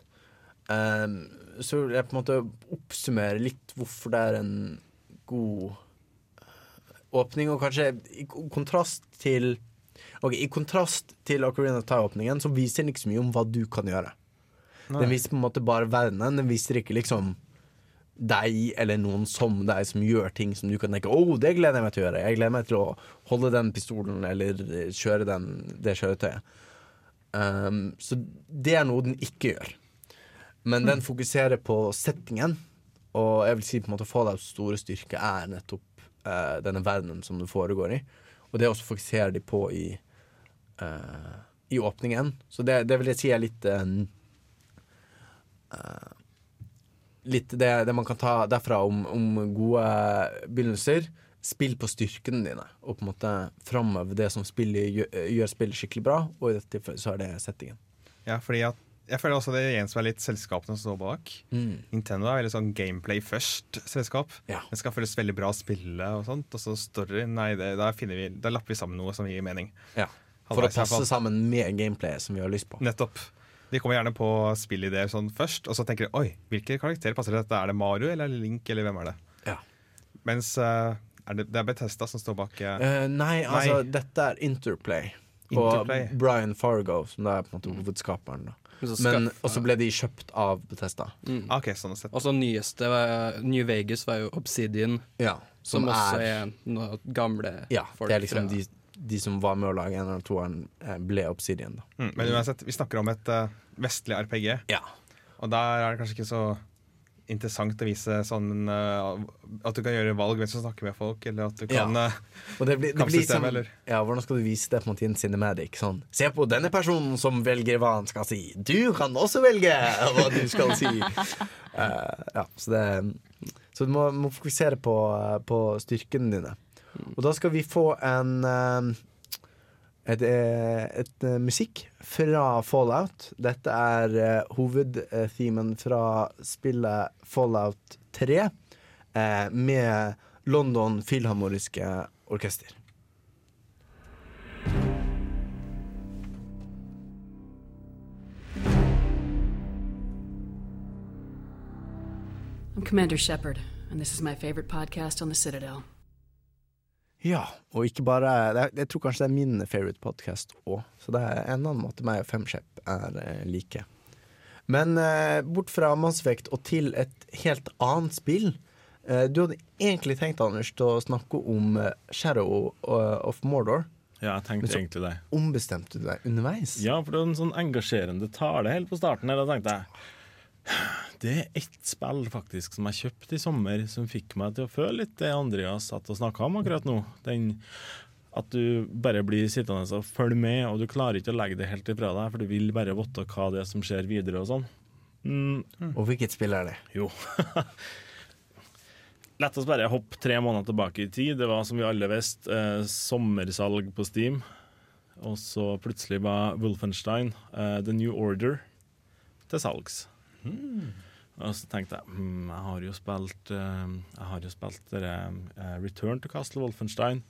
Um, så vil jeg på en måte oppsummere litt hvorfor det er en god eh, åpning, og kanskje i kontrast til Ok, I kontrast til Ocarina of Time-åpningen så viser den ikke så mye om hva du kan gjøre. Den viser på en måte bare verdenen. Den viser ikke liksom deg eller noen som deg som gjør ting som du kan tenke Å, det gleder jeg meg til å gjøre. Jeg gleder meg til å holde den pistolen eller eh, kjøre den, det kjøretøyet. Um, så det er noe den ikke gjør. Men den fokuserer på settingen, og jeg vil si på en måte Fallouts store styrke er nettopp eh, denne verdenen som det foregår i. Og det også fokuserer de på i, eh, i åpningen. Så det, det vil jeg si er litt eh, eh, Litt det, det man kan ta derfra om, om gode begynnelser. Spill på styrkene dine, og på en måte framøve det som spillet gjør, gjør spillet skikkelig bra. Og i dette tilfellet så er det settingen. Ja, fordi at jeg føler også det gjenspeiler litt selskapene som står bak. Mm. Nintendo er veldig sånn gameplay først-selskap. Ja. Det skal føles veldig bra å spille, og sånt Og så story, nei, det, da, vi, da lapper vi sammen noe som gir mening. Ja. For å Halvveis i passe sammen med gameplayet som vi har lyst på. Nettopp. De kommer gjerne på spillideer sånn først, og så tenker de oi, hvilke karakterer passer til dette? Er det Mario eller er Link, eller hvem er det? Ja. Mens uh, er det, det er Bethesda som står bak. uh, nei, altså, Nei. dette er Interplay. Og Interplay. Brian Fargo, som er på en måte hovedskaperen. Da. Men og så ble de kjøpt av Bethesda. Mm. Ok, sånn sett. Og så nyeste var, New Vegas var jo Obsidian, Ja, som, som også er- er noe gamle Ja, folk det er liksom de, de som var med å lage en eller toeren, eh, ble Obsidian, da. Mm, men uansett, vi snakker om et uh, vestlig RPG, Ja. og der er det kanskje ikke så interessant å vise sånn uh, At du kan gjøre valg mens du snakker med folk, eller at du kan Ja. eh, Og det blir, det blir Kampsystem, som, eller? ja, Hvordan skal du vise det på en måte i en cinematic? Sånn, Se på denne personen som velger hva han skal si. Du kan også velge hva du skal si. uh, [LAUGHS] ja, så det Så du må, må fokusere på, på styrkene dine. Og da skal vi få en eh, et, er et, eh, musikk fra Fallout. Dette er uh, hovedthemen fra spillet Fallout 3 uh, med London Filharmoniske Orkester. I'm Commander Shepard, and this is my favorite podcast on the Citadel. Ja, og ikke bare det er, Jeg tror kanskje det er min favorite podcast òg, så det er en annen måte meg og Femskjepp er eh, like. Men eh, bort fra Mass Effect og til et helt annet spill. Eh, du hadde egentlig tenkt, Anders, til å snakke om eh, Shadow eh, of Mordor. Ja, jeg tenkte egentlig det. Men så ombestemte du deg underveis. Ja, for det var en sånn engasjerende tale helt på starten her. Da tenkte jeg det er ett spill faktisk som jeg kjøpte i sommer, som fikk meg til å føle litt det Andreas satt og snakka om akkurat nå. Den at du bare blir sittende og følge med, og du klarer ikke å legge det helt ifra deg, for du vil bare vite hva det er som skjer videre og sånn. Mm. Og hvilket spill er det? Jo. [LAUGHS] La oss bare hoppe tre måneder tilbake i tid. Det var som vi alle visste, eh, sommersalg på Steam. Og så plutselig var Wolfenstein, eh, The New Order, til salgs. Og så tenkte jeg hmm, jeg har jo spilt uh, Jeg har jo spilt eh, Return to Castle Wolfenstein.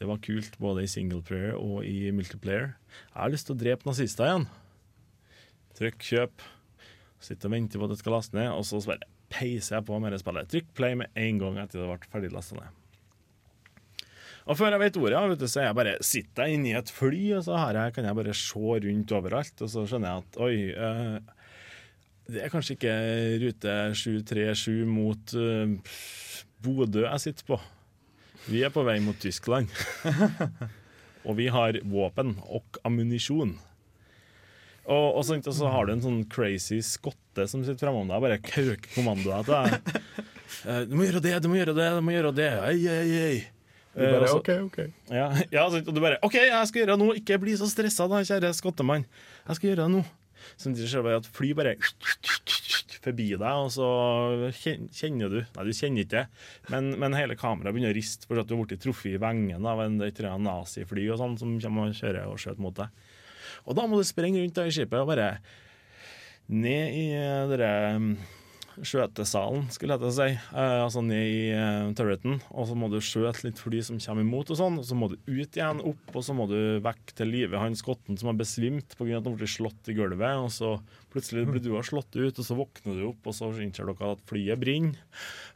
Det var kult både i singleplayer og i multiplayer. Jeg har lyst til å drepe nazister igjen. Trykk kjøp. Sitter og vente på at det skal laste ned, og så bare peiser jeg på med det spillet. Trykk play med en gang etter det ble ferdig lasta ned. Og før jeg vet ordet, vet du, så er jeg bare, sitter jeg inni et fly, og så jeg, kan jeg bare se rundt overalt, og så skjønner jeg at oi eh, Det er kanskje ikke rute 737 mot uh, Bodø jeg sitter på. Vi er på vei mot Tyskland. [LAUGHS] og vi har våpen og ammunisjon. Og, og, så, og så har du en sånn crazy skotte som sitter framom deg og bare kauker kommandoer til deg. Uh, [LAUGHS] Du må gjøre det, du må gjøre det, du må gjøre det. Ei, ei, ei. Du bare, Eh, og ok, ok. Ja, [LAUGHS] ja sant, og du bare OK, jeg skal gjøre det nå. Ikke bli så stressa, da, kjære skottemann. Jeg skal gjøre det nå. Samtidig ser du at fly bare forbi deg, og så kjenner du Nei, du kjenner ikke det, men, men hele kameraet begynner å riste fordi du har blitt truffet i vengen av en nazifly og sånn som kommer og kjører og skjøter mot deg. Og da må du sprenge rundt i skipet og bare ned i det dere mm, skjøtesalen, skulle jeg til å si. Eh, altså ned i eh, turreten. Og så må du skjøte litt fly som kommer imot, og sånn. Og så må du ut igjen, opp, og så må du vekk til live han skotten som har besvimt pga. at han ble slått i gulvet. Og så plutselig blir du slått ut, og så våkner du opp, og så innser dere at flyet brenner.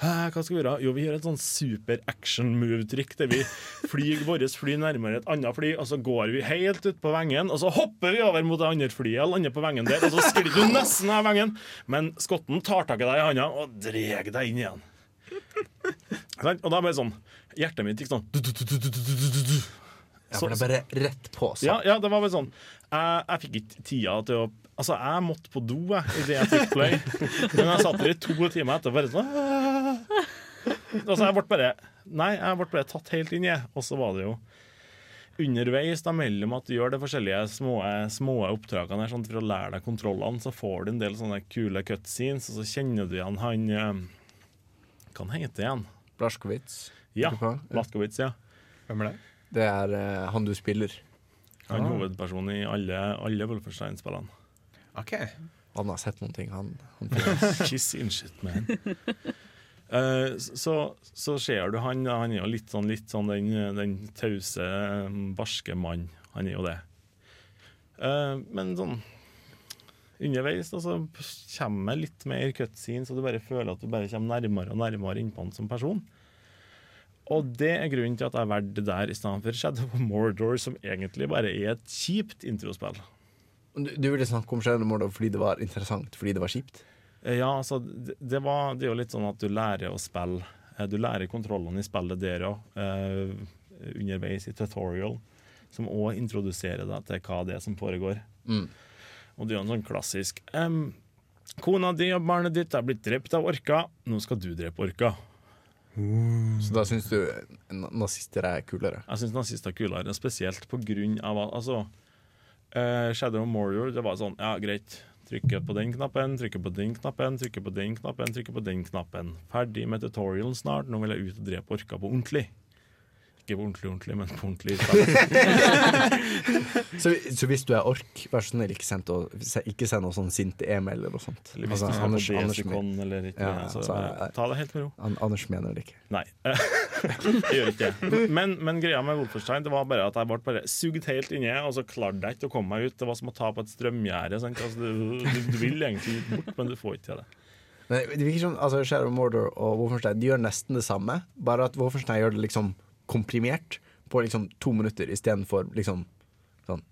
Hva skal vi gjøre? Jo, vi gjør et sånn super action move-trykk der vi flyr vårt fly nærmere et annet fly, og så går vi helt ut på vengen, og så hopper vi over mot det andre flyet lander på vengen der, og så sklir du nesten av vengen, men skotten tar tak i deg i handa og drar deg inn igjen. Og da ble det sånn Hjertet mitt gikk sånn Ja, for det er bare rett på. sånn. Ja, ja, det var vel sånn. Jeg, jeg fikk ikke tida til å Altså, jeg måtte på do jeg, idet jeg fikk play. Men jeg satt der i to timer etter bare sånn Altså, jeg ble bare Nei, jeg ble bare tatt helt inn, jeg. Og så var det jo underveis da mellom at du gjør de forskjellige små, små oppdragene her, sånn, for å lære deg kontrollene, så får du en del sånne kule cutscenes, og så kjenner du igjen han eh, Hva han heter igjen? Blaskowitz. Ja. Blaskowitz, ja. Hvem er det? Det er uh, han du spiller. Han er hovedpersonen i alle, alle Wolfenstein-spillene. OK. Han har sett noen ting, han. han [LAUGHS] Kiss in shit, man. uh, så, så ser du han, han er jo litt sånn, litt sånn den, den tause, eh, barske mann. Han er jo det. Uh, men sånn underveis da, så kommer litt mer cutscenes, så du bare føler at du bare kommer nærmere og nærmere innpå han som person. Og det er grunnen til at jeg valgte det der i stedet for Shadow of Mordor, som egentlig bare er et kjipt introspill. Du, du ville snakke om Shadow of Mordor fordi det var interessant, fordi det var kjipt? Eh, Ja, altså, det, det, var, det er jo litt sånn at du lærer å spille. Eh, Du lærer kontrollene i spillet der òg, uh, underveis i tutorial, som òg introduserer deg til hva det er som foregår. Mm. Og det er jo en sånn klassisk um, Kona di og barnet ditt er blitt drept av orka, nå skal du drepe orka. Så da syns du nazister er kulere? Jeg syns nazister er kulere, spesielt på grunn av altså, uh, Shadow of Mordor, det var sånn, ja, greit. Trykke på den knappen, trykke på den knappen, trykke på den knappen, trykke på den knappen. Ferdig med tutorialen snart, nå vil jeg ut og drepe orka på ordentlig. Ikke på ordentlig, ordentlig, men på ordentlig. [LAUGHS] [LAUGHS] Så, så hvis du er ork, vær så snill, ikke send, å- ikke send noe sånn sinte e-mail eller noe sånt. Eller hvis Altså, du Anders- Anders Desikon eller ikke, Ja, så, så, ta det helt med ro. An Anders mener det ikke. Nei, [LAUGHS] jeg gjør ikke det. Men, men greia med Wolfenstein Det var bare at jeg ble bare sugd helt inni, og så klarte jeg ikke å komme meg ut. Det var som å ta på et strømgjerde. Altså, du, du, du vil egentlig bort, men du får ikke til det. Men det virker som altså, Shadow Mordor og Wolfenstein De gjør nesten det samme, bare at Wolfenstein gjør det liksom komprimert på liksom to minutter istedenfor liksom sånn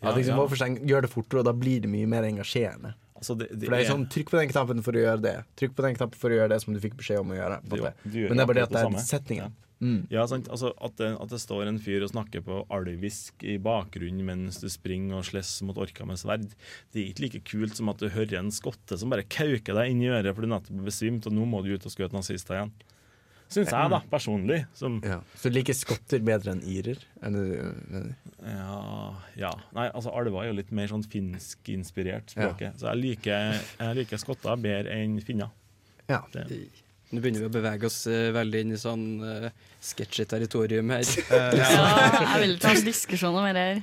Ja, liksom ja. Seg, gjør det fortere, og da blir det mye mer engasjerende. Altså, det, det For det er sånn, Trykk på den knappen for å gjøre det. Trykk på den knappen for å gjøre det som du fikk beskjed om å gjøre. Du- du gjør Men det er bare det at det er setningen. Ja, sant? Altså, at, det, at det står en fyr og snakker på alvisk i bakgrunnen mens du springer og slåss mot orka med sverd, det er ikke like kult som at du hører en skotte som bare kauker deg inn i øret fordi du nettopp har besvimt, og nå må du ut og skjøte nazister igjen. Syns jeg, da, personlig. Som Ja. Så du liker skotter bedre enn irer? Er mener? Ja, ja. Nei, altså alver er jo litt mer sånn finskinspirert språket. Så jeg liker, jeg liker skotter bedre enn finner. Ja. Det. Nå begynner vi å bevege oss uh, veldig inn i sånn uh, sketchy territorium her. [LAUGHS] Ja, jeg vil ta en diskusjon om det her.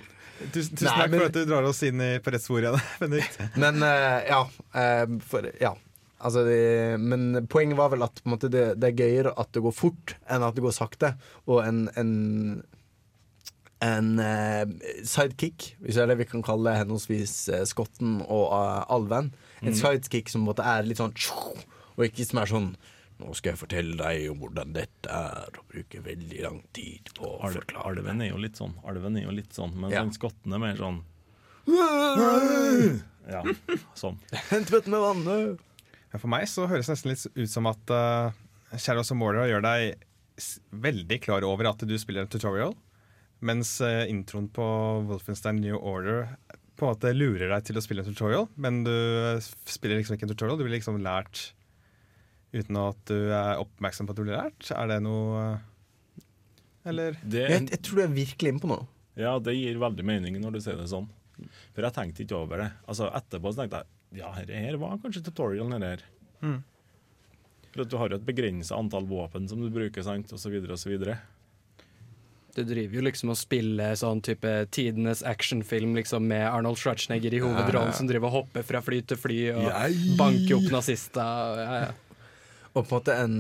Tusen, tusen Nei, takk men- for at du drar oss inn i, på rett spor igjen, Benedikt. Men uh, ja, for, ja. Altså, det, men poenget var vel at måte, det, det er gøyere at det går fort enn at det går sakte. Og en, en, en uh, sidekick, hvis det er det vi kan kalle henholdsvis uh, skotten og uh, alven. En mm. sidekick som måte er litt sånn og ikke som er sånn nå skal jeg fortelle deg om hvordan dette er, og bruke veldig lang tid på å forklare Alven er jo litt sånn, alven er jo litt sånn men Ja. skotten er mer sånn Ja, sånn. [LAUGHS] Hent bøtten med vannet! For meg så høres det nesten litt ut som at uh, Shadows of Mordor gjør deg veldig klar over at du spiller en tutorial, mens uh, introen på Wolfenstein New Order på en måte lurer deg til å spille en tutorial, men du eh, spiller liksom ikke en tutorial. Du blir liksom lært uten at du er oppmerksom på at du blir lært. Er det noe eh, Eller? Det, Jeg, jeg tror du er virkelig inne på noe. ja, det gir veldig mening når du sier det sånn. For jeg tenkte ikke over det. Altså Etterpå så tenkte jeg ja, det her var kanskje tutorialen her. Mm. For at du har jo et begrensa antall våpen som du bruker, sant, og så videre og så videre. Du driver jo liksom og spiller sånn type tidenes actionfilm liksom med Arnold Schwarzenegger i hovedrollen, som driver og hopper fra fly til fly og banker opp nazister. Ja, ja. Og på en måte en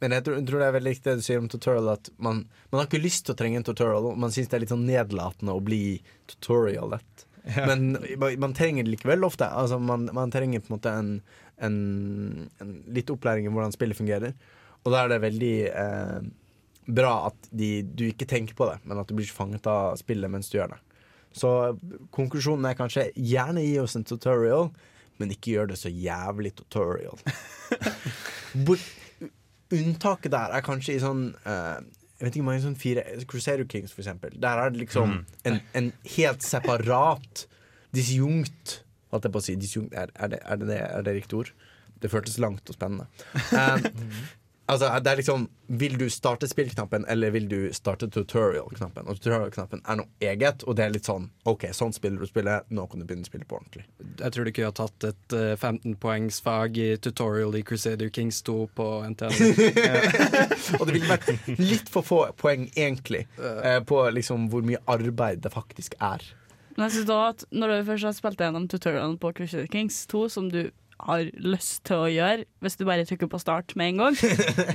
Men jeg tror, jeg tror det er veldig riktig det du sier om tutorial, at man, man har ikke lyst til å trenge en tutorial. og Man syns det er litt sånn nedlatende å bli tutorialet. Men man, man trenger det likevel ofte. Altså man, man trenger på en måte en, en, en litt opplæring i hvordan spillet fungerer. Og da er det veldig eh, bra at de, du ikke tenker på det, men at du blir fanget av spillet mens du gjør det. Så konklusjonen er kanskje gjerne gi oss en tutorial, men ikke gjør det så jævlig tutorial. [LAUGHS] Unntaket der er kanskje i sånn eh, Jeg vet ikke mange sånn fire Crusader Kings, for eksempel. Der er det liksom en, en helt separat disjunkt Holdt jeg på å si disjunkt, er, er, det, er, det, det- er det riktig ord? Det føltes langt og spennende. Um, [LAUGHS] altså, det er liksom Vil du starte spillknappen, eller vil du starte tutorial-knappen? Og tutorial-knappen er noe eget, og det er litt sånn OK, sånn spiller du spillet, nå kan du begynne å spille på ordentlig. Jeg tror du kunne ha tatt et uh, 15-poengsfag i tutorial i Crusader Kings 2 på NTNU. [LAUGHS] Og det ville vært litt for få poeng, egentlig, uh, på liksom hvor mye arbeid det faktisk er. Men jeg synes da at når du først har spilt gjennom tutorialen på Crusader Kings 2, som du har lyst til å gjøre, hvis du bare trykker på start med en gang,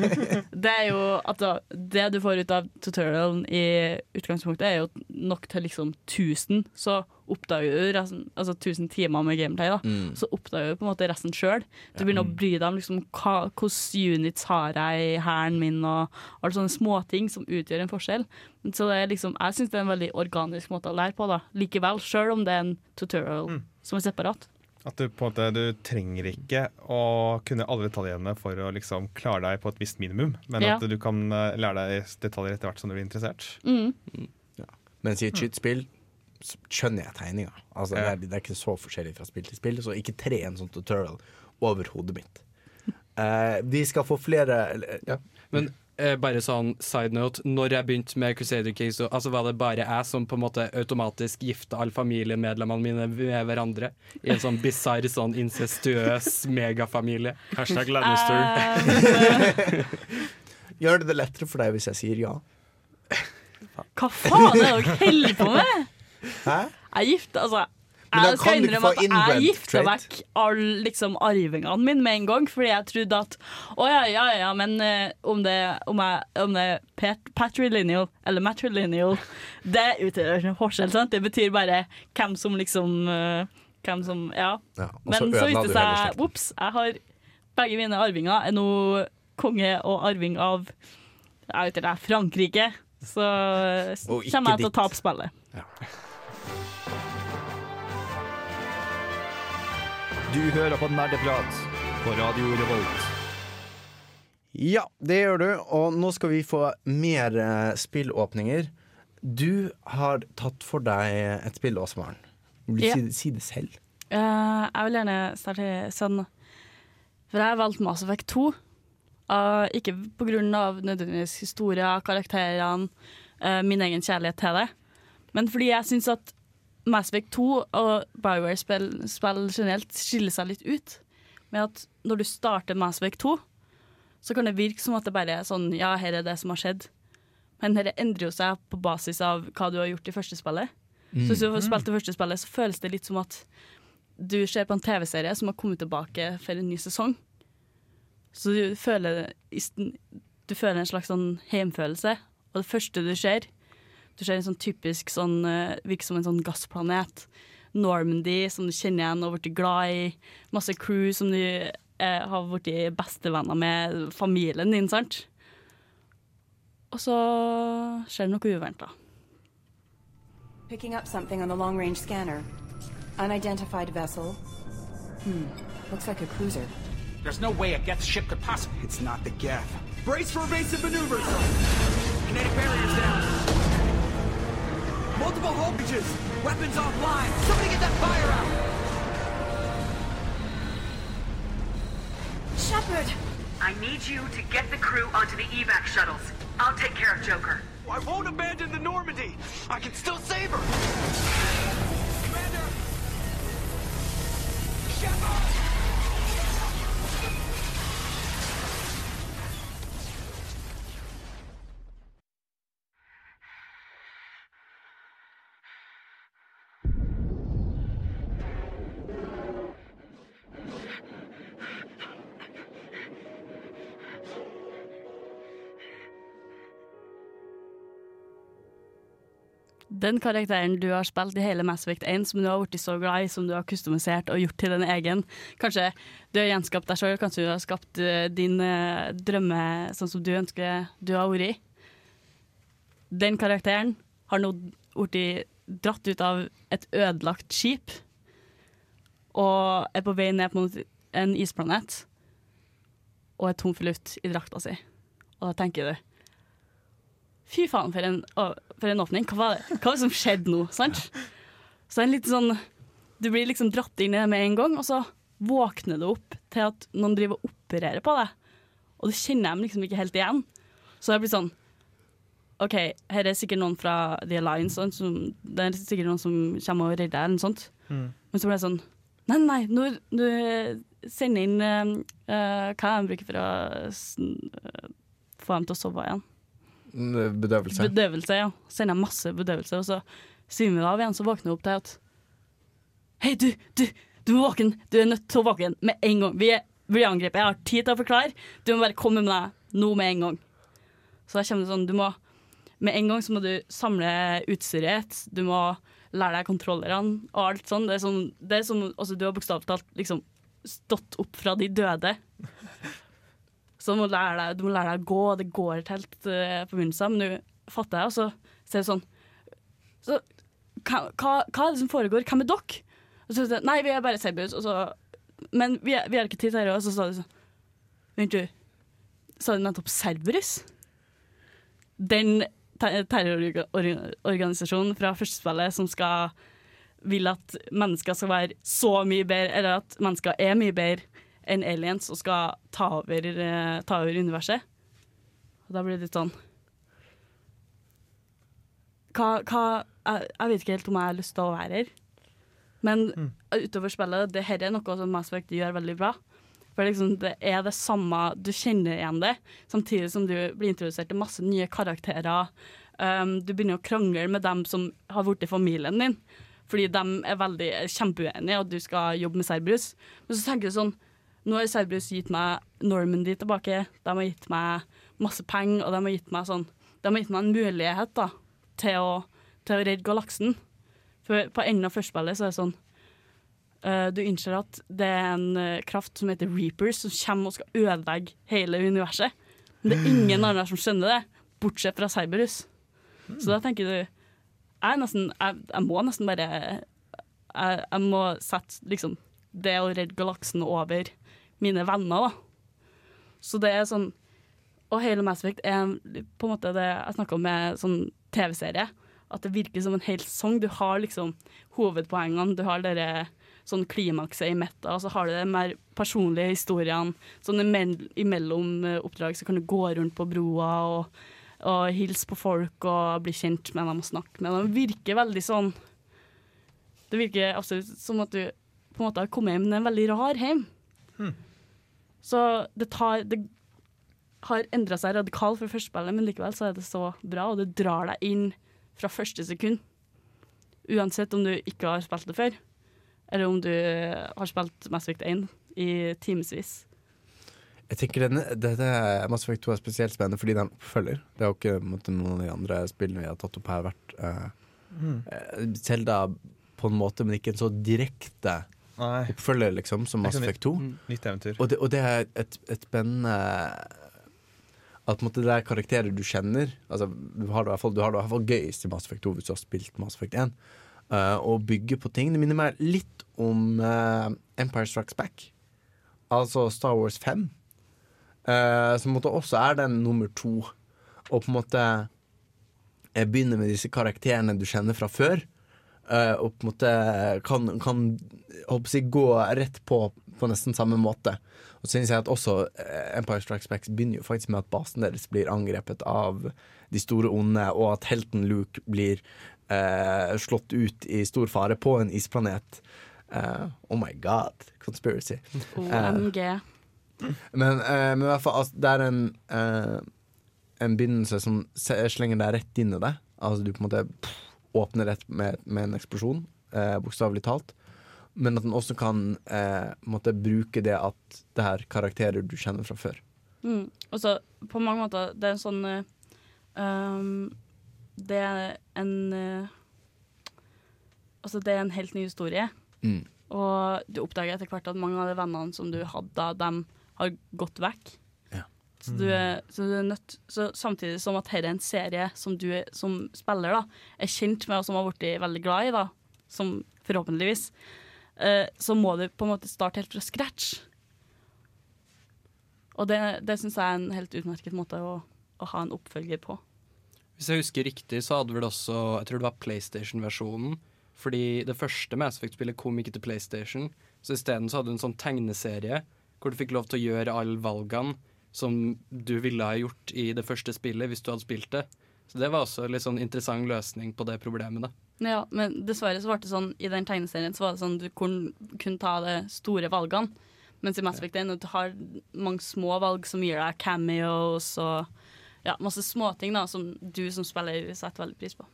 [LAUGHS] det er jo at da, det du får ut av tutorialen i utgangspunktet, er jo nok til liksom 1000. Så oppdager du resten, altså 1000 timer med gameplay, da. Mm. Så oppdager du på en måte resten sjøl. Du begynner å bry deg om liksom, hva, hvilke units har jeg i hæren min, og alle sånne småting som utgjør en forskjell. Så det er liksom, jeg syns det er en veldig organisk måte å lære på, da. Likevel, sjøl om det er en tutorial som er separat. At du på en måte Du trenger ikke å kunne alle detaljene for å liksom klare deg på et visst minimum, men Ja. at du kan eh, lære deg detaljer etter hvert som du blir interessert. Mm. Mens i et skytespill skjønner jeg tegninga. Altså, Ja. det, er, det er ikke så forskjellig fra spill til spill, så ikke tre en sånn tutorial over hodet mitt. Uh, vi skal få flere eller, ja. Men eh, bare sånn side note, når jeg begynte med Crusader Kings, så altså, var det bare jeg som på en måte automatisk gifta alle familiemedlemmene mine med hverandre. I en sånn bisarr, sånn incestuøs megafamilie. Hashtag Lannister [LAUGHS] Gjør det det lettere for deg hvis jeg sier ja? Hva faen er det dere holder på med? Hæ? Jeg gifta altså Men jeg skal innrømme at jeg gifta vekk all liksom, arvingene mine med en gang, fordi jeg trodde at Å ja, ja, ja, men uh, om, det, om, jeg, om det er pat patrilineal eller matrilineal, det utgjør ikke forskjell. Sant? Det betyr bare hvem som liksom uh, Hvem som Ja. Ja, men så viste det seg. Ops, jeg har begge mine arvinger er nå konge og arving av jeg vet ikke, Frankrike. Så kommer jeg til å tape spillet. Du hører på Nerdeprat på Radio Revolt. Ja, det gjør du, og nå skal vi få mer eh, spillåpninger. Du har tatt for deg et spill, Åsmaren. Vil du Ja. si, si det selv? Uh, jeg vil gjerne starte sånn For jeg har valgt Mass Effect 2. Uh, ikke på grunn av nødvendigvis historia, karakterene, uh, min egen kjærlighet til det. Men fordi jeg syns at Mass Effect 2 og Bioware-spill spill generelt skiller seg litt ut. Med at når du starter Mass Effect 2, så kan det virke som at det bare er sånn Ja, her er det som har skjedd. Men dette endrer jo seg på basis av hva du har gjort i første spillet. Så hvis du har spilt det første spillet, så føles det litt som at du ser på en TV-serie som har kommet tilbake for en ny sesong. Så du føler, du føler en slags sånn hjemfølelse. Og det første du ser, du ser en sånn typisk sånn eh, Virker som en sånn gassplanet. Normandy, som du kjenner igjen og blitt glad i. Masse crew som du eh, har blitt bestevenner med familien din, sant. Og så skjer det noe uventa. Picking up something on the long range scanner. Unidentified vessel. Hmm. Looks like a cruiser. There's no way a Geth ship could possibly. It's not the Geth. Brace for evasive maneuvers! Kinetic barriers down. Multiple hull. Weapons offline. Somebody get that fire out! Shepard! I need you to get the crew onto the evac shuttles. I'll take care of Joker. I won't abandon the Normandy. I can still save her. Den karakteren du har spilt i hele Mass Effect 1, som du har blitt så glad i, som du har kustomisert og gjort til din egen Kanskje du har gjenskapt deg sjøl, kanskje du har skapt eh, din uh, drømme sånn som du ønsker du har vært i. Den karakteren har nå blitt dratt ut av et ødelagt skip og er på vei ned på en isplanet og er tom for luft i drakta si. Og da tenker du Fy faen, for en, å, for en åpning. Hva var det, hva som skjedde nå? Sant? Så er en litt sånn Du blir liksom dratt inn i det med en gang, og så våkner du opp til at noen driver og opererer på deg. Og du kjenner dem liksom ikke helt igjen. Så det blir sånn OK, her er sikkert noen fra The Alliance, som, det er sikkert noen som kommer og redder deg, eller noe sånt. Mm. Men så ble det sånn Nei, nei, nå nå sender inn uh, hva de bruker for å eh, få dem til å sove igjen. Mm, Bedøvelse. Bedøvelse, ja. Sender jeg masse bedøvelse, og så svimmer vi av igjen, så våkner jeg opp til at Hei, du, du, Du må våkne. Du er nødt til å våkne med en gang. Vi blir angrepet. Jeg har tid til å forklare. Du må bare komme med deg nå med en gang. Så da kommer det sånn, du må Med en gang så må du samle utstyret. Du må lære deg kontrollerne og alt sånn. Det er som, det er altså, du har bokstavelig talt liksom stått opp fra de døde. Så du må lære deg, må lære deg å gå, og det går ikke helt uh, på begynnelsen, men du fatter det, og så ser jeg sånn så, hva, hva, er det som foregår? Hvem er dere? Og så sier jeg, Nei, vi er bare så, men vi, er- vi har ikke tid til dette. Og så sa de sånn Vent, du. Sa du nettopp Cerberus? Den terrororganisasjonen fra første spillet som skal vil at mennesker skal være så mye bedre, eller at mennesker er mye bedre enn aliens og skal ta over, eh, ta over universet. Og da blir det litt sånn hva, hva jeg, jeg vet ikke helt om jeg har lyst til å være her. Men utover spillet, det her er noe som Mass Effect gjør veldig bra. For liksom, det er det samme, du kjenner igjen det, samtidig som du blir introdusert til masse nye karakterer. Um, du begynner å krangle med dem som har blitt familien din, fordi de er veldig kjempeuenige, og du skal jobbe med Serbrus. Men så tenker du sånn, nå har Cerberus gitt meg Normandy tilbake, de har gitt meg masse penger, og de har gitt meg sånn, de har gitt meg en mulighet da, til å, til å redde galaksen. For på enden av førstespillet så er det sånn uh, Du innser at det er en uh, kraft som heter Reapers, som kommer og skal ødelegge hele universet. Men det er ingen [SIGHS] andre som skjønner det, bortsett fra Cyberus. Så da tenker du Jeg, nesten, jeg, jeg må nesten bare jeg, jeg må sette liksom det å redde galaksen over mine venner, da. Så det er sånn Og hele Mass Effect er på en måte det jeg snakka om med sånn TV-serie. At det virker som en hel sang. Du har liksom hovedpoengene, du har dere sånn klimakset i metta, og så har du de mer personlige historiene. Sånn imell- imellom eh, oppdrag så kan du gå rundt på broa og, og hilse på folk og bli kjent med dem og snakke med dem. Det virker veldig sånn Det virker absolutt som at du på en måte har kommet hjem til en veldig rar hjem. Så det tar Det har endra seg radikalt fra første spillet, men likevel så er det så bra, og det drar deg inn fra første sekund. Uansett om du ikke har spilt det før, eller om du har spilt Mass Effect 1 i timevis. Jeg tenker denne, dette Mass Effect 2 er spesielt spennende fordi den oppfølger. Det har jo ikke måte, noen av de andre spillene vi har tatt opp her, vært uh, Mm. Zelda på en måte, men ikke en så direkte. Oppfølger liksom som Mass Effect 2. nytt- mm, eventyr. Og det, og det er et, et spennende At måtte, det er karakterer du kjenner. Altså, du har det i hvert fall, hvert gøyest i Mass Effect 2 hvis du har spilt Mass Effect 1. Uh, og bygge på ting. Det minner meg litt om uh, Empire Strikes Back. Altså Star Wars 5. Uh, som på også er den nummer to. Og på en måte jeg begynner med disse karakterene du kjenner fra før. Eh, og på en måte kan, kan håper jeg, gå rett på på nesten samme måte. Og så synes jeg at også eh, Empire Strikes Back begynner jo faktisk med at basen deres blir angrepet av de store onde, og at helten Luke blir uh, slått ut i stor fare på en isplanet. Uh, oh my god, conspiracy. OMG. OMG. men, uh, men i hvert fall, altså, det er en En begynnelse som slenger deg rett inn i det. Altså du på en måte pff, åpner rett med, med en eksplosjon, eh, bokstavelig talt. Men at den også kan eh, måtte bruke det at det er karakterer du kjenner fra før. Mm. Og så på mange måter Det er en sånn um, Det er en uh, Altså, det er en helt ny historie. Mm. Og du oppdager etter hvert at mange av de vennene som du hadde de dem har gått vekk. Så, du er, så du er nødt Så samtidig som at dette er en serie som du er, som spiller da, er kjent med, og som har blitt veldig glad i, da, som forhåpentligvis, eh, så må du på en måte starte helt fra scratch. Og det, det syns jeg er en helt utmerket måte å, å ha en oppfølger på. Hvis jeg husker riktig, så hadde vel også Jeg tror det var PlayStation-versjonen. Fordi det første Mass Effect-spillet kom ikke til PlayStation. Så isteden så hadde du en sånn tegneserie hvor du fikk lov til å gjøre alle valgene som du ville ha gjort i det første spillet hvis du hadde spilt det. Så det var også en litt sånn interessant løsning på det problemet. da. Ja, men dessverre så var det sånn i den tegneserien så var det sånn du kunne kun ta de store valgene. Mens i Mass Effect 1 du har mange små valg som gir deg cameos og ja, masse småting som du som spiller setter veldig pris på.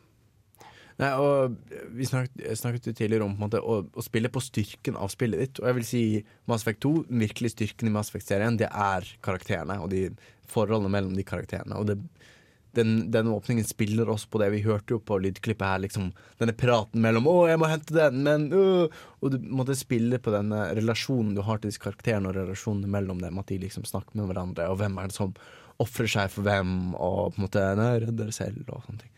Nei, og Vi snakket, snakket tidligere om måte, å, å spille på styrken av spillet ditt. Og jeg vil si Mass Effect 2, den virkelige styrken i Mass Effect-serien, det er karakterene og de forholdene mellom de karakterene. Og det, den, den åpningen spiller også på det. Vi hørte jo på lydklippet her, liksom denne praten mellom 'Å, jeg må hente den', men øh, Og du måtte spille på denne relasjonen du har til disse karakterene, og relasjonene mellom dem. At de liksom snakker med hverandre, og hvem er det som ofrer seg for hvem, og på en måte nei, redder selv, og sånne ting.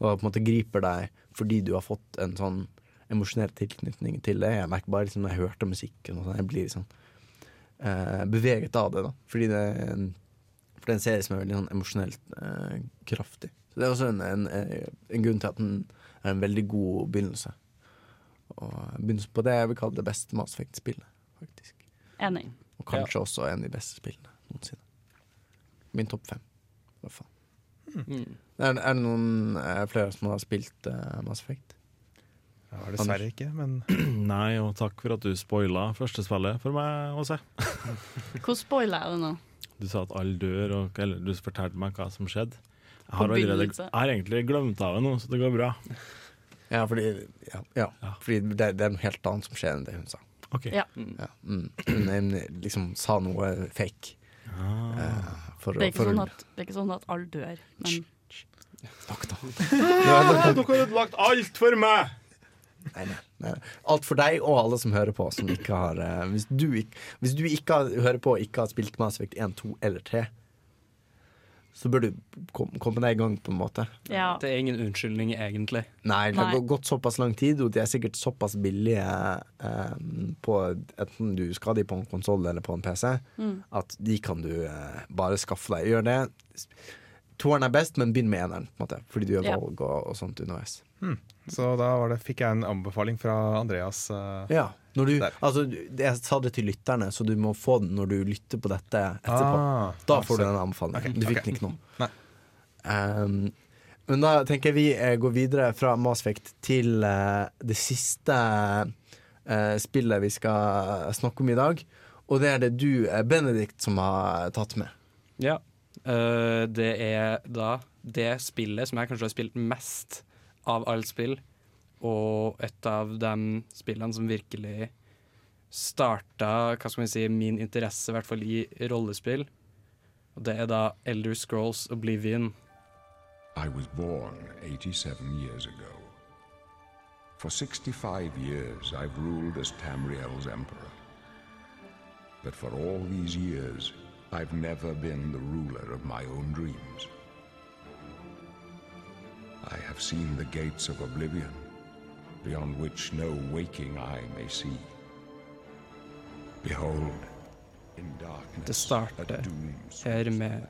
Og på en måte griper deg fordi du har fått en sånn emosjonell tilknytning til det. Jeg merker bare liksom, når jeg hørte musikken, og sånn, jeg blir liksom eh, beveget av det. da Fordi det er en, for det er en serie som er veldig sånn emosjonelt eh, kraftig. Så Det er også en, en, en grunn til at den er en veldig god begynnelse. Og begynnelse på det jeg vil kalle det beste Mass Effect-spillet, faktisk. Enig. Og kanskje også en av de beste spillene noensinne. Min topp fem, i hvert fall. Mm. Er, er det noen er flere som har spilt uh, Mass Effect? Ja, dessverre ikke, men [CLEARS THROAT] Nei, og takk for at du spoila første spillet for meg, Åse. [LAUGHS] Hvor spoiler jeg det nå? Du sa at alle dør, og eller, du fortalte meg hva som skjedde. Jeg har, allerede, jeg har egentlig glemt av det nå, så det går bra. Ja, fordi, ja, ja, fordi det, det er noe helt annet som skjer enn det hun sa. Ok. Ja. Ja, mm. Hun eh, liksom sa noe fake. Eh, for, Det er ikke for sånn at, det er ikke sånn at alle dør, men [LAUGHS] Dere har ødelagt alt for meg! Nei, nei, nei. Alt for deg og alle som hører på, som ikke har uh, hvis, du ikke, hvis du ikke har, hører på og ikke har spilt Mass Effect 1, 2 eller 3, så bør du kom, komme deg i gang, på en måte. Ja. Det er ingen unnskyldning, egentlig. Nei, det har Nei. gått såpass lang tid, og de er sikkert såpass billige eh, på enten du skal de på en konsoll eller på en PC, Mm. at de kan du eh, bare skaffe deg. Gjør det. Toeren er best, men begynn med eneren, på en måte, fordi du gjør valg og, og sånt underveis. hmm. Så da var det, fikk jeg en anbefaling fra Andreas. Uh, Ja. Når du, altså, jeg sa det til lytterne, så du må få den når du lytter på dette etterpå. Ah, da ah, får du så- den anbefalingen. Okay, Du fikk okay. den ikke nå. [LAUGHS] Um, men da tenker jeg vi eh, går videre fra Mass Effect til uh, det siste eh, spillet vi skal snakke om i dag. Og det er det du, Benedikt, som har tatt med. Ja. Eh, det er da det spillet som jeg kanskje har spilt mest av alle spill, og et av de spillene som virkelig starta hva skal man si, min interesse, i hvert fall i rollespill. Og det er da Elder Scrolls Oblivion. I was born 87 years ago. For 65 years, I've ruled as Tamriel's emperor. But for all these years, I've never been the ruler of my own dreams. I have seen the gates of oblivion, beyond which no waking eye may see. Behold, in darkness, a starter her med,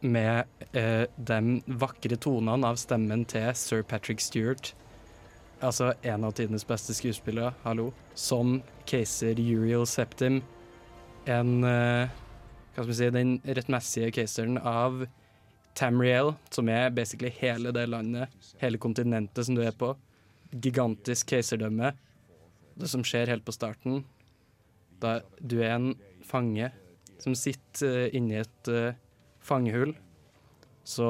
med eh, de vakre tonene av stemmen til sir Patrick Stewart. Altså en av tidenes beste skuespillere, hallo. Som keiser Uriel Septim. En eh, Hva skal vi si Den rettmessige keiseren av Tamriel, som er basically hele det landet, hele kontinentet som du er på. Gigantisk keiserdømme. Det som skjer helt på starten, da du er en fange som sitter eh, inni et uh, fangehull. Så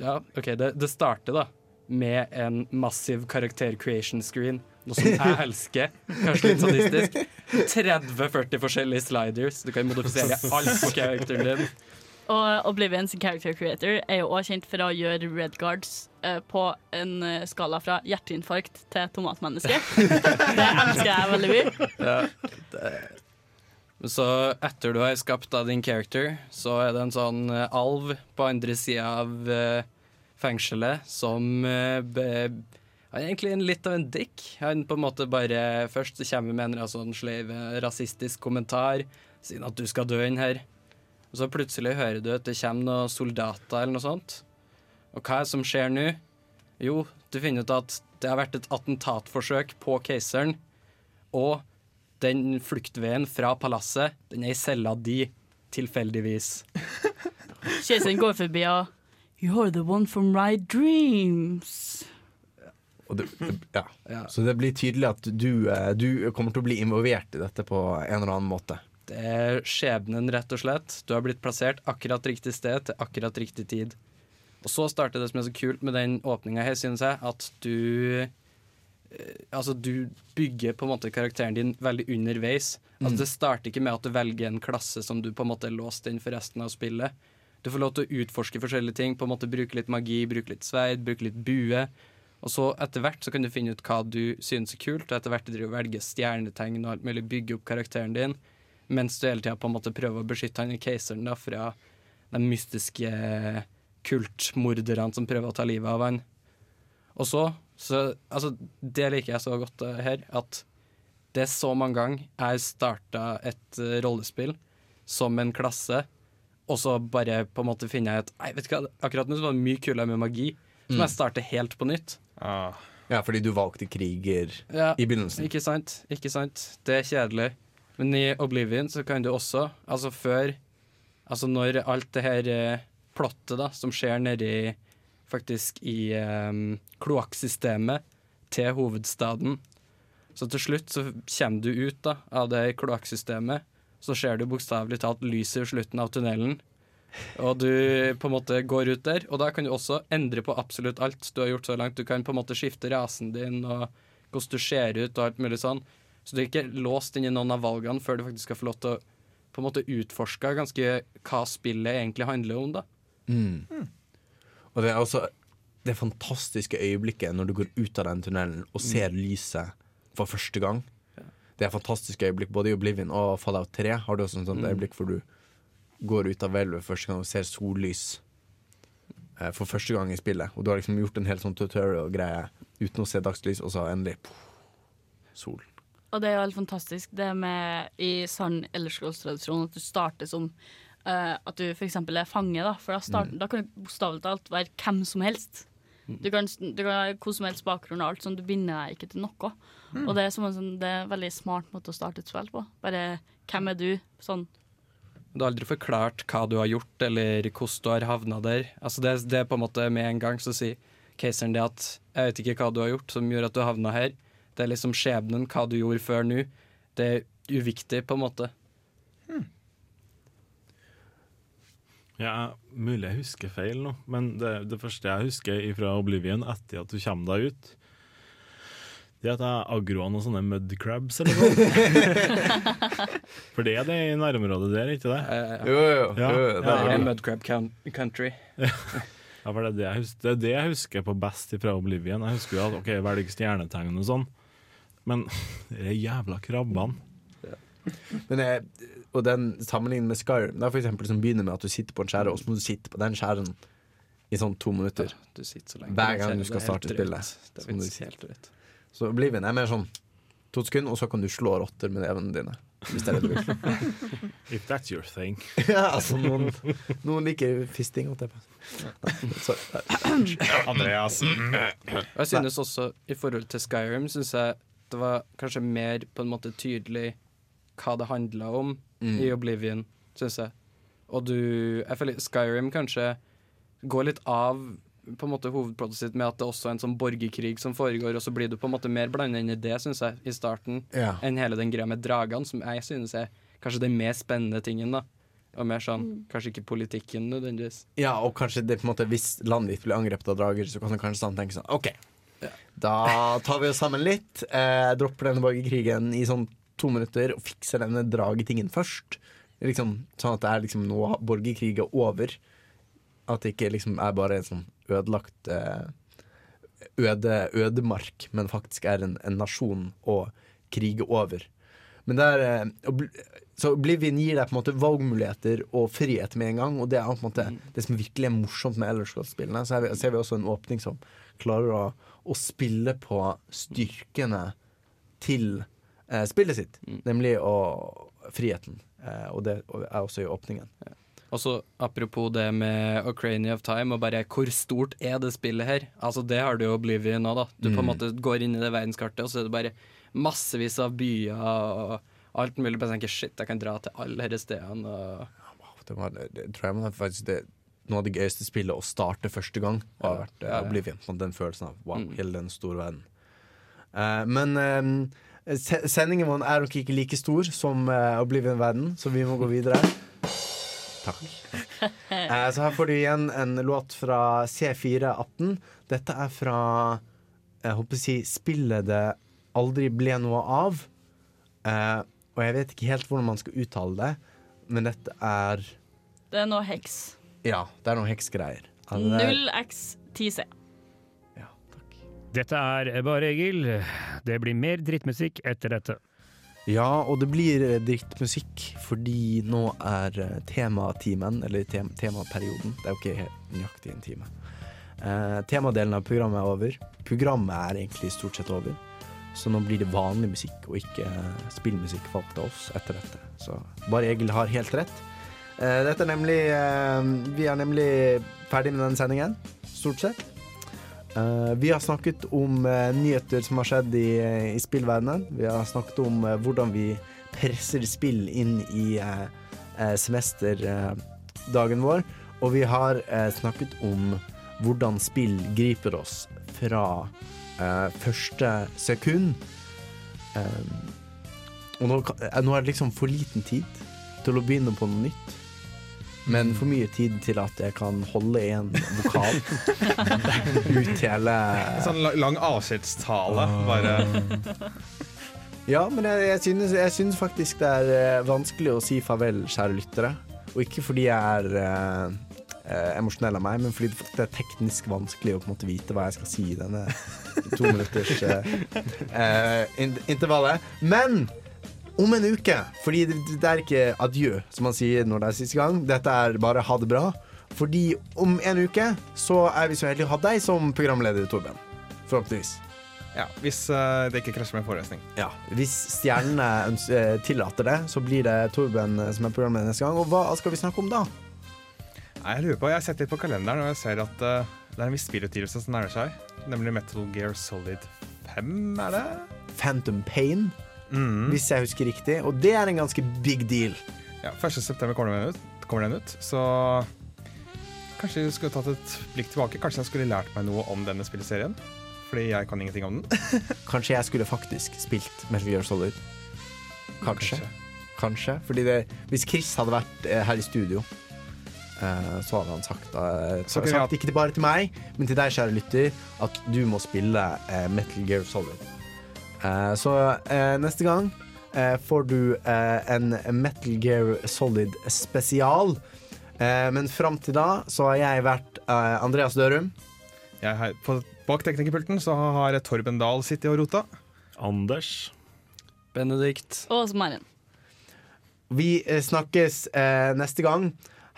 ja, OK, det, det starter da med en massiv karakter creation screen. Noe som jeg elsker. Kanskje litt sadistisk. 30-40 forskjellige sliders. Du kan modifisere alt på characteren din. Og Oblivion sin character creator er jo også kjent for å gjøre Red Guards eh, på en eh, skala fra hjerteinfarkt til tomatmenneske. [LAUGHS] det elsker jeg veldig mye. Ja. Så etter du har skapt av din character, så er det en sånn eh, alv på andre sida av eh, fengselet som be, Han er egentlig en, litt av en dick. Han på en måte bare Først så kommer med en sånn sleive rasistisk kommentar, sier at du skal dø inn her. Og så plutselig hører du at det kommer noen soldater eller noe sånt. Og hva er det som skjer nå? Jo, du finner ut at det har vært et attentatforsøk på keiseren. Og den fluktveien fra palasset, den er i cella di, tilfeldigvis. [LAUGHS] Keiseren går forbi og You're the one from my dreams. Det, [LAUGHS] ja. ja. Så det blir tydelig at du, eh, du kommer til å bli involvert i dette på en eller annen måte. Det er skjebnen, rett og slett. Du har blitt plassert akkurat riktig sted til akkurat riktig tid. Og så starter det som er så kult med den åpninga her, synes jeg, at du eh, Altså, du bygger på en måte karakteren din veldig underveis. Altså, Mm. Det starter ikke med at du velger en klasse som du på en måte er låst inn for resten av spillet. Du får lov til å utforske forskjellige ting, på en måte bruke litt magi, bruke litt sverd, bruke litt bue. Og så etter hvert så kan du finne ut hva du synes er kult, og etter hvert driver du og velger stjernetegn og alt mulig, bygge opp karakteren din, mens du hele tida på en måte prøver å beskytte han i keiseren da fra de mystiske kultmorderne som prøver å ta livet av han. Og så, så Altså, det liker jeg så godt her, at det er så mange ganger jeg starta et eh, rollespill som en klasse, og så bare på en måte finner jeg et Nei, vet du hva, akkurat nå var det mye kulere med magi, så må Mm. jeg starte helt på nytt. Ja, fordi du valgte kriger Ja, i begynnelsen. Ikke sant? Ikke sant? Det er kjedelig. Men i Oblivion så kan du også, altså før Altså når alt det her eh, plottet da, som skjer nedi faktisk i eh, kloakksystemet til hovedstaden Så til slutt så kommer du ut da, av det kloakksystemet, så ser du bokstavelig talt lyset i slutten av tunnelen. Og du på en måte går ut der, og da kan du også endre på absolutt alt du har gjort så langt. Du kan på en måte skifte rasen din og hvordan du ser ut og alt mulig sånn. Så du er ikke låst inn i noen av valgene før du faktisk skal få lov til å på en måte utforske ganske hva spillet egentlig handler om, da. Mm. Og det er også det fantastiske øyeblikket når du går ut av den tunnelen og ser lyset for første gang. Det er et fantastisk øyeblikk. Både i Oblivion og Fallout 3 har du også et sånt Mm. øyeblikk hvor du går ut av hvelvet første gang og ser sollys eh, for første gang i spillet. Og du har liksom gjort en hel sånn tutorial-greie uten å se dagslys, og så endelig poff, sol. Og det er jo helt fantastisk det med i sann elderscrolls-tradisjon at du starter som eh, at du f.eks. er fange, da. For da, start, da kan du bokstavelig talt være hvem som helst. Du kan, du kan ha hvor som helst bakgrunn og alt, sånn du binder deg ikke til noe. Mm. Og det er, som en sånn, det er en veldig smart måte å starte et spill på. Bare hvem er du? Sånn. Du har aldri forklart hva du har gjort, eller hvordan du har havna der. Altså det, det er på en måte med en gang så sier caseren det at jeg vet ikke hva du har gjort som gjør at du havna her. Det er liksom skjebnen, hva du gjorde før nå. Det er uviktig, på en måte. Ja, mulig jeg husker feil nå, men det, det første jeg husker fra Oblivion etter at du kommer deg ut, det er at og sånne mud mudcrabs eller noe. [LAUGHS] For det er det i nærområdet der, ikke det? Jo, jo, jo. Ja, Jo, ja, det er mud Mudcrab country. [LAUGHS] ja, for det er det, jeg husker, det er det jeg husker på best fra Oblivion. Jeg husker jo at OK, velg stjernetegn og sånn, men [LAUGHS] de jævla krabbene Men jeg, og den sammenlignet med Skyrim Det er for eksempel som begynner med at du sitter på en skjære, og så må du sitte på den skjæren i sånn to minutter. Du så lenge Hver gang du skal starte spillet. Det er helt drøyt. Så Oblivion er mer sånn to sekunder, og så kan du slå rotter med nevene dine. Hvis det er det du vil. [LAUGHS] If that's your thing. [LAUGHS] ja, altså noen, noen liker fisting. Og. Andreas. [CLEARS THROAT] Jeg synes også, i forhold til Skyrim, synes jeg det var kanskje mer på en måte tydelig hva det handla om Mm. i Oblivion, syns jeg. Og du Jeg føler Skyrim kanskje går litt av på en måte hovedplottet sitt med at det også er en sånn borgerkrig som foregår, og så blir du på en måte mer blanda inn i det, synes jeg, i starten, Ja. enn hele den greia med dragene, som jeg synes er kanskje den mer spennende tingen, da. Og mer sånn, Mm. kanskje ikke politikken nødvendigvis. Ja, og kanskje det på en måte hvis landet ditt blir angrepet av drager, så kan du kanskje sånn tenke sånn OK, da tar vi oss sammen litt, eh, dropper denne borgerkrigen i sånn to minutter og fikser denne dragetingen først. Liksom, sånn at det er liksom nå borgerkrig er over. At det ikke liksom er bare en sånn ødelagt eh, øde, ødemark, men faktisk er en, en nasjon å krige over. Men det er eh, Så Oblivion gir deg på en måte valgmuligheter og frihet med en gang, og det er på en måte det som virkelig er morsomt med Elderscrolls-spillene. Så her ser vi også en åpning som klarer å, å spille på styrkene til eh, spillet sitt, nemlig å, friheten. Eh, og det er også i åpningen. Og så apropos det med Ocrania of Time, og bare hvor stort er det spillet her? Altså Det har du jo Oblivion nå, da. Du på en Mm. måte går inn i det verdenskartet, og så er det bare massevis av byer og alt mulig. Bare tenker shit, jeg kan dra til alle disse stedene. Og Det, var, det, tror jeg faktisk det, noe av det gøyeste spillet å starte første gang. Og Har vært eh, ja, ja. Oblivion. Sånn, Den følelsen av wow, Mm. hele den store verden. Uh, men uh, se sendingen vår er nok ikke like stor som uh, Oblivion-verden, så vi må gå videre. Takk. Eh, så her får du igjen en låt fra C418. Dette er fra jeg håper å si spillet det aldri ble noe av. Eh, og jeg vet ikke helt hvordan man skal uttale det, men dette er Det er noe heks. Ja, det er noe heksgreier. Ja, det er- 0x10C. Dette er Bare Egil. Det blir mer drittmusikk etter dette. Ja, og det blir eh, drittmusikk fordi nå er eh, tematimen, eller tem temaperioden Det er jo ikke helt nøyaktig en time. Eh, temadelen av programmet er over. Programmet er egentlig stort sett over. Så nå blir det vanlig musikk og ikke eh, spillmusikk valgt av oss etter dette. Så bare Egil har helt rett. Eh, dette er nemlig eh, Vi er nemlig ferdig med denne sendingen, stort sett. Eh, vi har snakket om uh, nyheter som har skjedd i, i spillverdenen. Vi har snakket om uh, hvordan vi presser spill inn i uh, semesterdagen vår. Og vi har eh, snakket om hvordan spill griper oss fra eh, første sekund. Eh, og nå, eh, nå er det liksom for liten tid til å begynne på noe nytt. Men for mye tid til at jeg kan holde en vokal [LAUGHS] ut hele sånn lang avskjedstale. Bare Ja, men jeg, jeg, synes, jeg synes faktisk det er eh, vanskelig å si farvel, kjære lyttere. Og ikke fordi jeg er eh, eh, emosjonell av meg, men fordi det er teknisk vanskelig å måte vite hva jeg skal si i denne to minutters eh, [LAUGHS] eh, intervallet. Men om en uke, fordi det, det er ikke adjø, som man sier når det er siste gang. Dette er bare ha det bra. Fordi om en uke så er vi så heldige å ha deg som programleder, Torben. Forhåpentligvis. Ja, hvis uh, det ikke krasjer med forelesning. Ja, Hvis stjernene eh, tillater det, så blir det Torben eh, som er programleder neste gang. Og hva skal vi snakke om da? Jeg lurer på, jeg har sett litt på kalenderen, og jeg ser at uh, det er en viss spillutgivelse som nærmer seg. Nemlig Metal Gear Solid 5, er det? Phantom Pain, hvis jeg husker riktig. Og det er en ganske big deal. Ja, 1. september kommer den ut, kommer den ut, så kanskje jeg skulle tatt et blikk tilbake. Kanskje jeg skulle lært meg noe om denne spilleserien. Fordi jeg kan ingenting om den. [LAUGHS] Kanskje jeg skulle faktisk spilt Metal Gear Solid. Kanskje. Kanskje. Fordi det, hvis Chris hadde vært eh, her i studio, eh, så hadde han sagt, eh, sagt ikke bare til meg, men til deg, kjære lytter, at du må spille Metal Gear Solid. Eh, så eh, neste gang eh, får du eh, en Metal Gear Solid spesial. Eh, men fram til da så har jeg vært eh, Andreas Dørum. Jeg har, på, bak teknikerpulten så har Torben Dahl sittet og rota. Anders. Benedikt. Og er. Vi eh, snakkes eh, neste gang.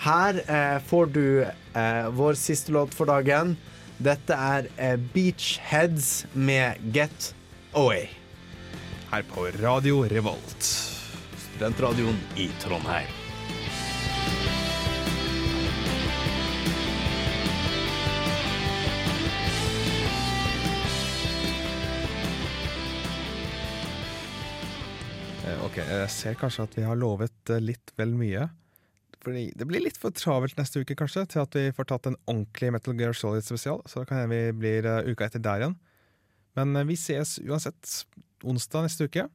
Her eh, får du eh, vår siste låt for dagen. Dette er eh, Beachheads med Get Away. Her på Radio Revolt. Studentradioen i Trondheim. Eh, Ok, jeg ser kanskje at vi har lovet eh, litt vel mye. Fordi det blir litt for travelt neste uke, kanskje, til at vi får tatt en ordentlig Metal Gear Solid spesial. Så da kan hende vi blir eh, uka etter der igjen. Men eh, vi ses uansett onsdag neste uke.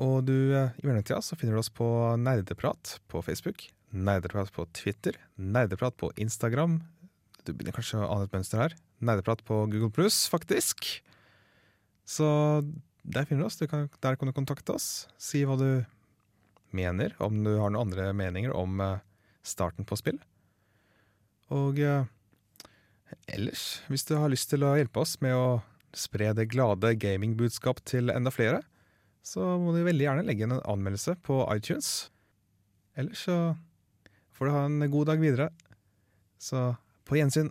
Og du, eh, i mellomtida så finner du oss på Nerdeprat på Facebook, Nerdeprat på Twitter, Nerdeprat på Instagram. Du begynner kanskje å ane et mønster her. Nerdeprat på Google Pluss, faktisk. Så der finner du oss. Du kan, der kan du kontakte oss. Si hva du mener, om du har noen andre meninger om eh, starten på spill. Og ellers, hvis du har lyst til å hjelpe oss med å spre det glade gamingbudskap til enda flere, så må du veldig gjerne legge inn en anmeldelse på iTunes. Ellers så får du ha en god dag videre. Så på gjensyn.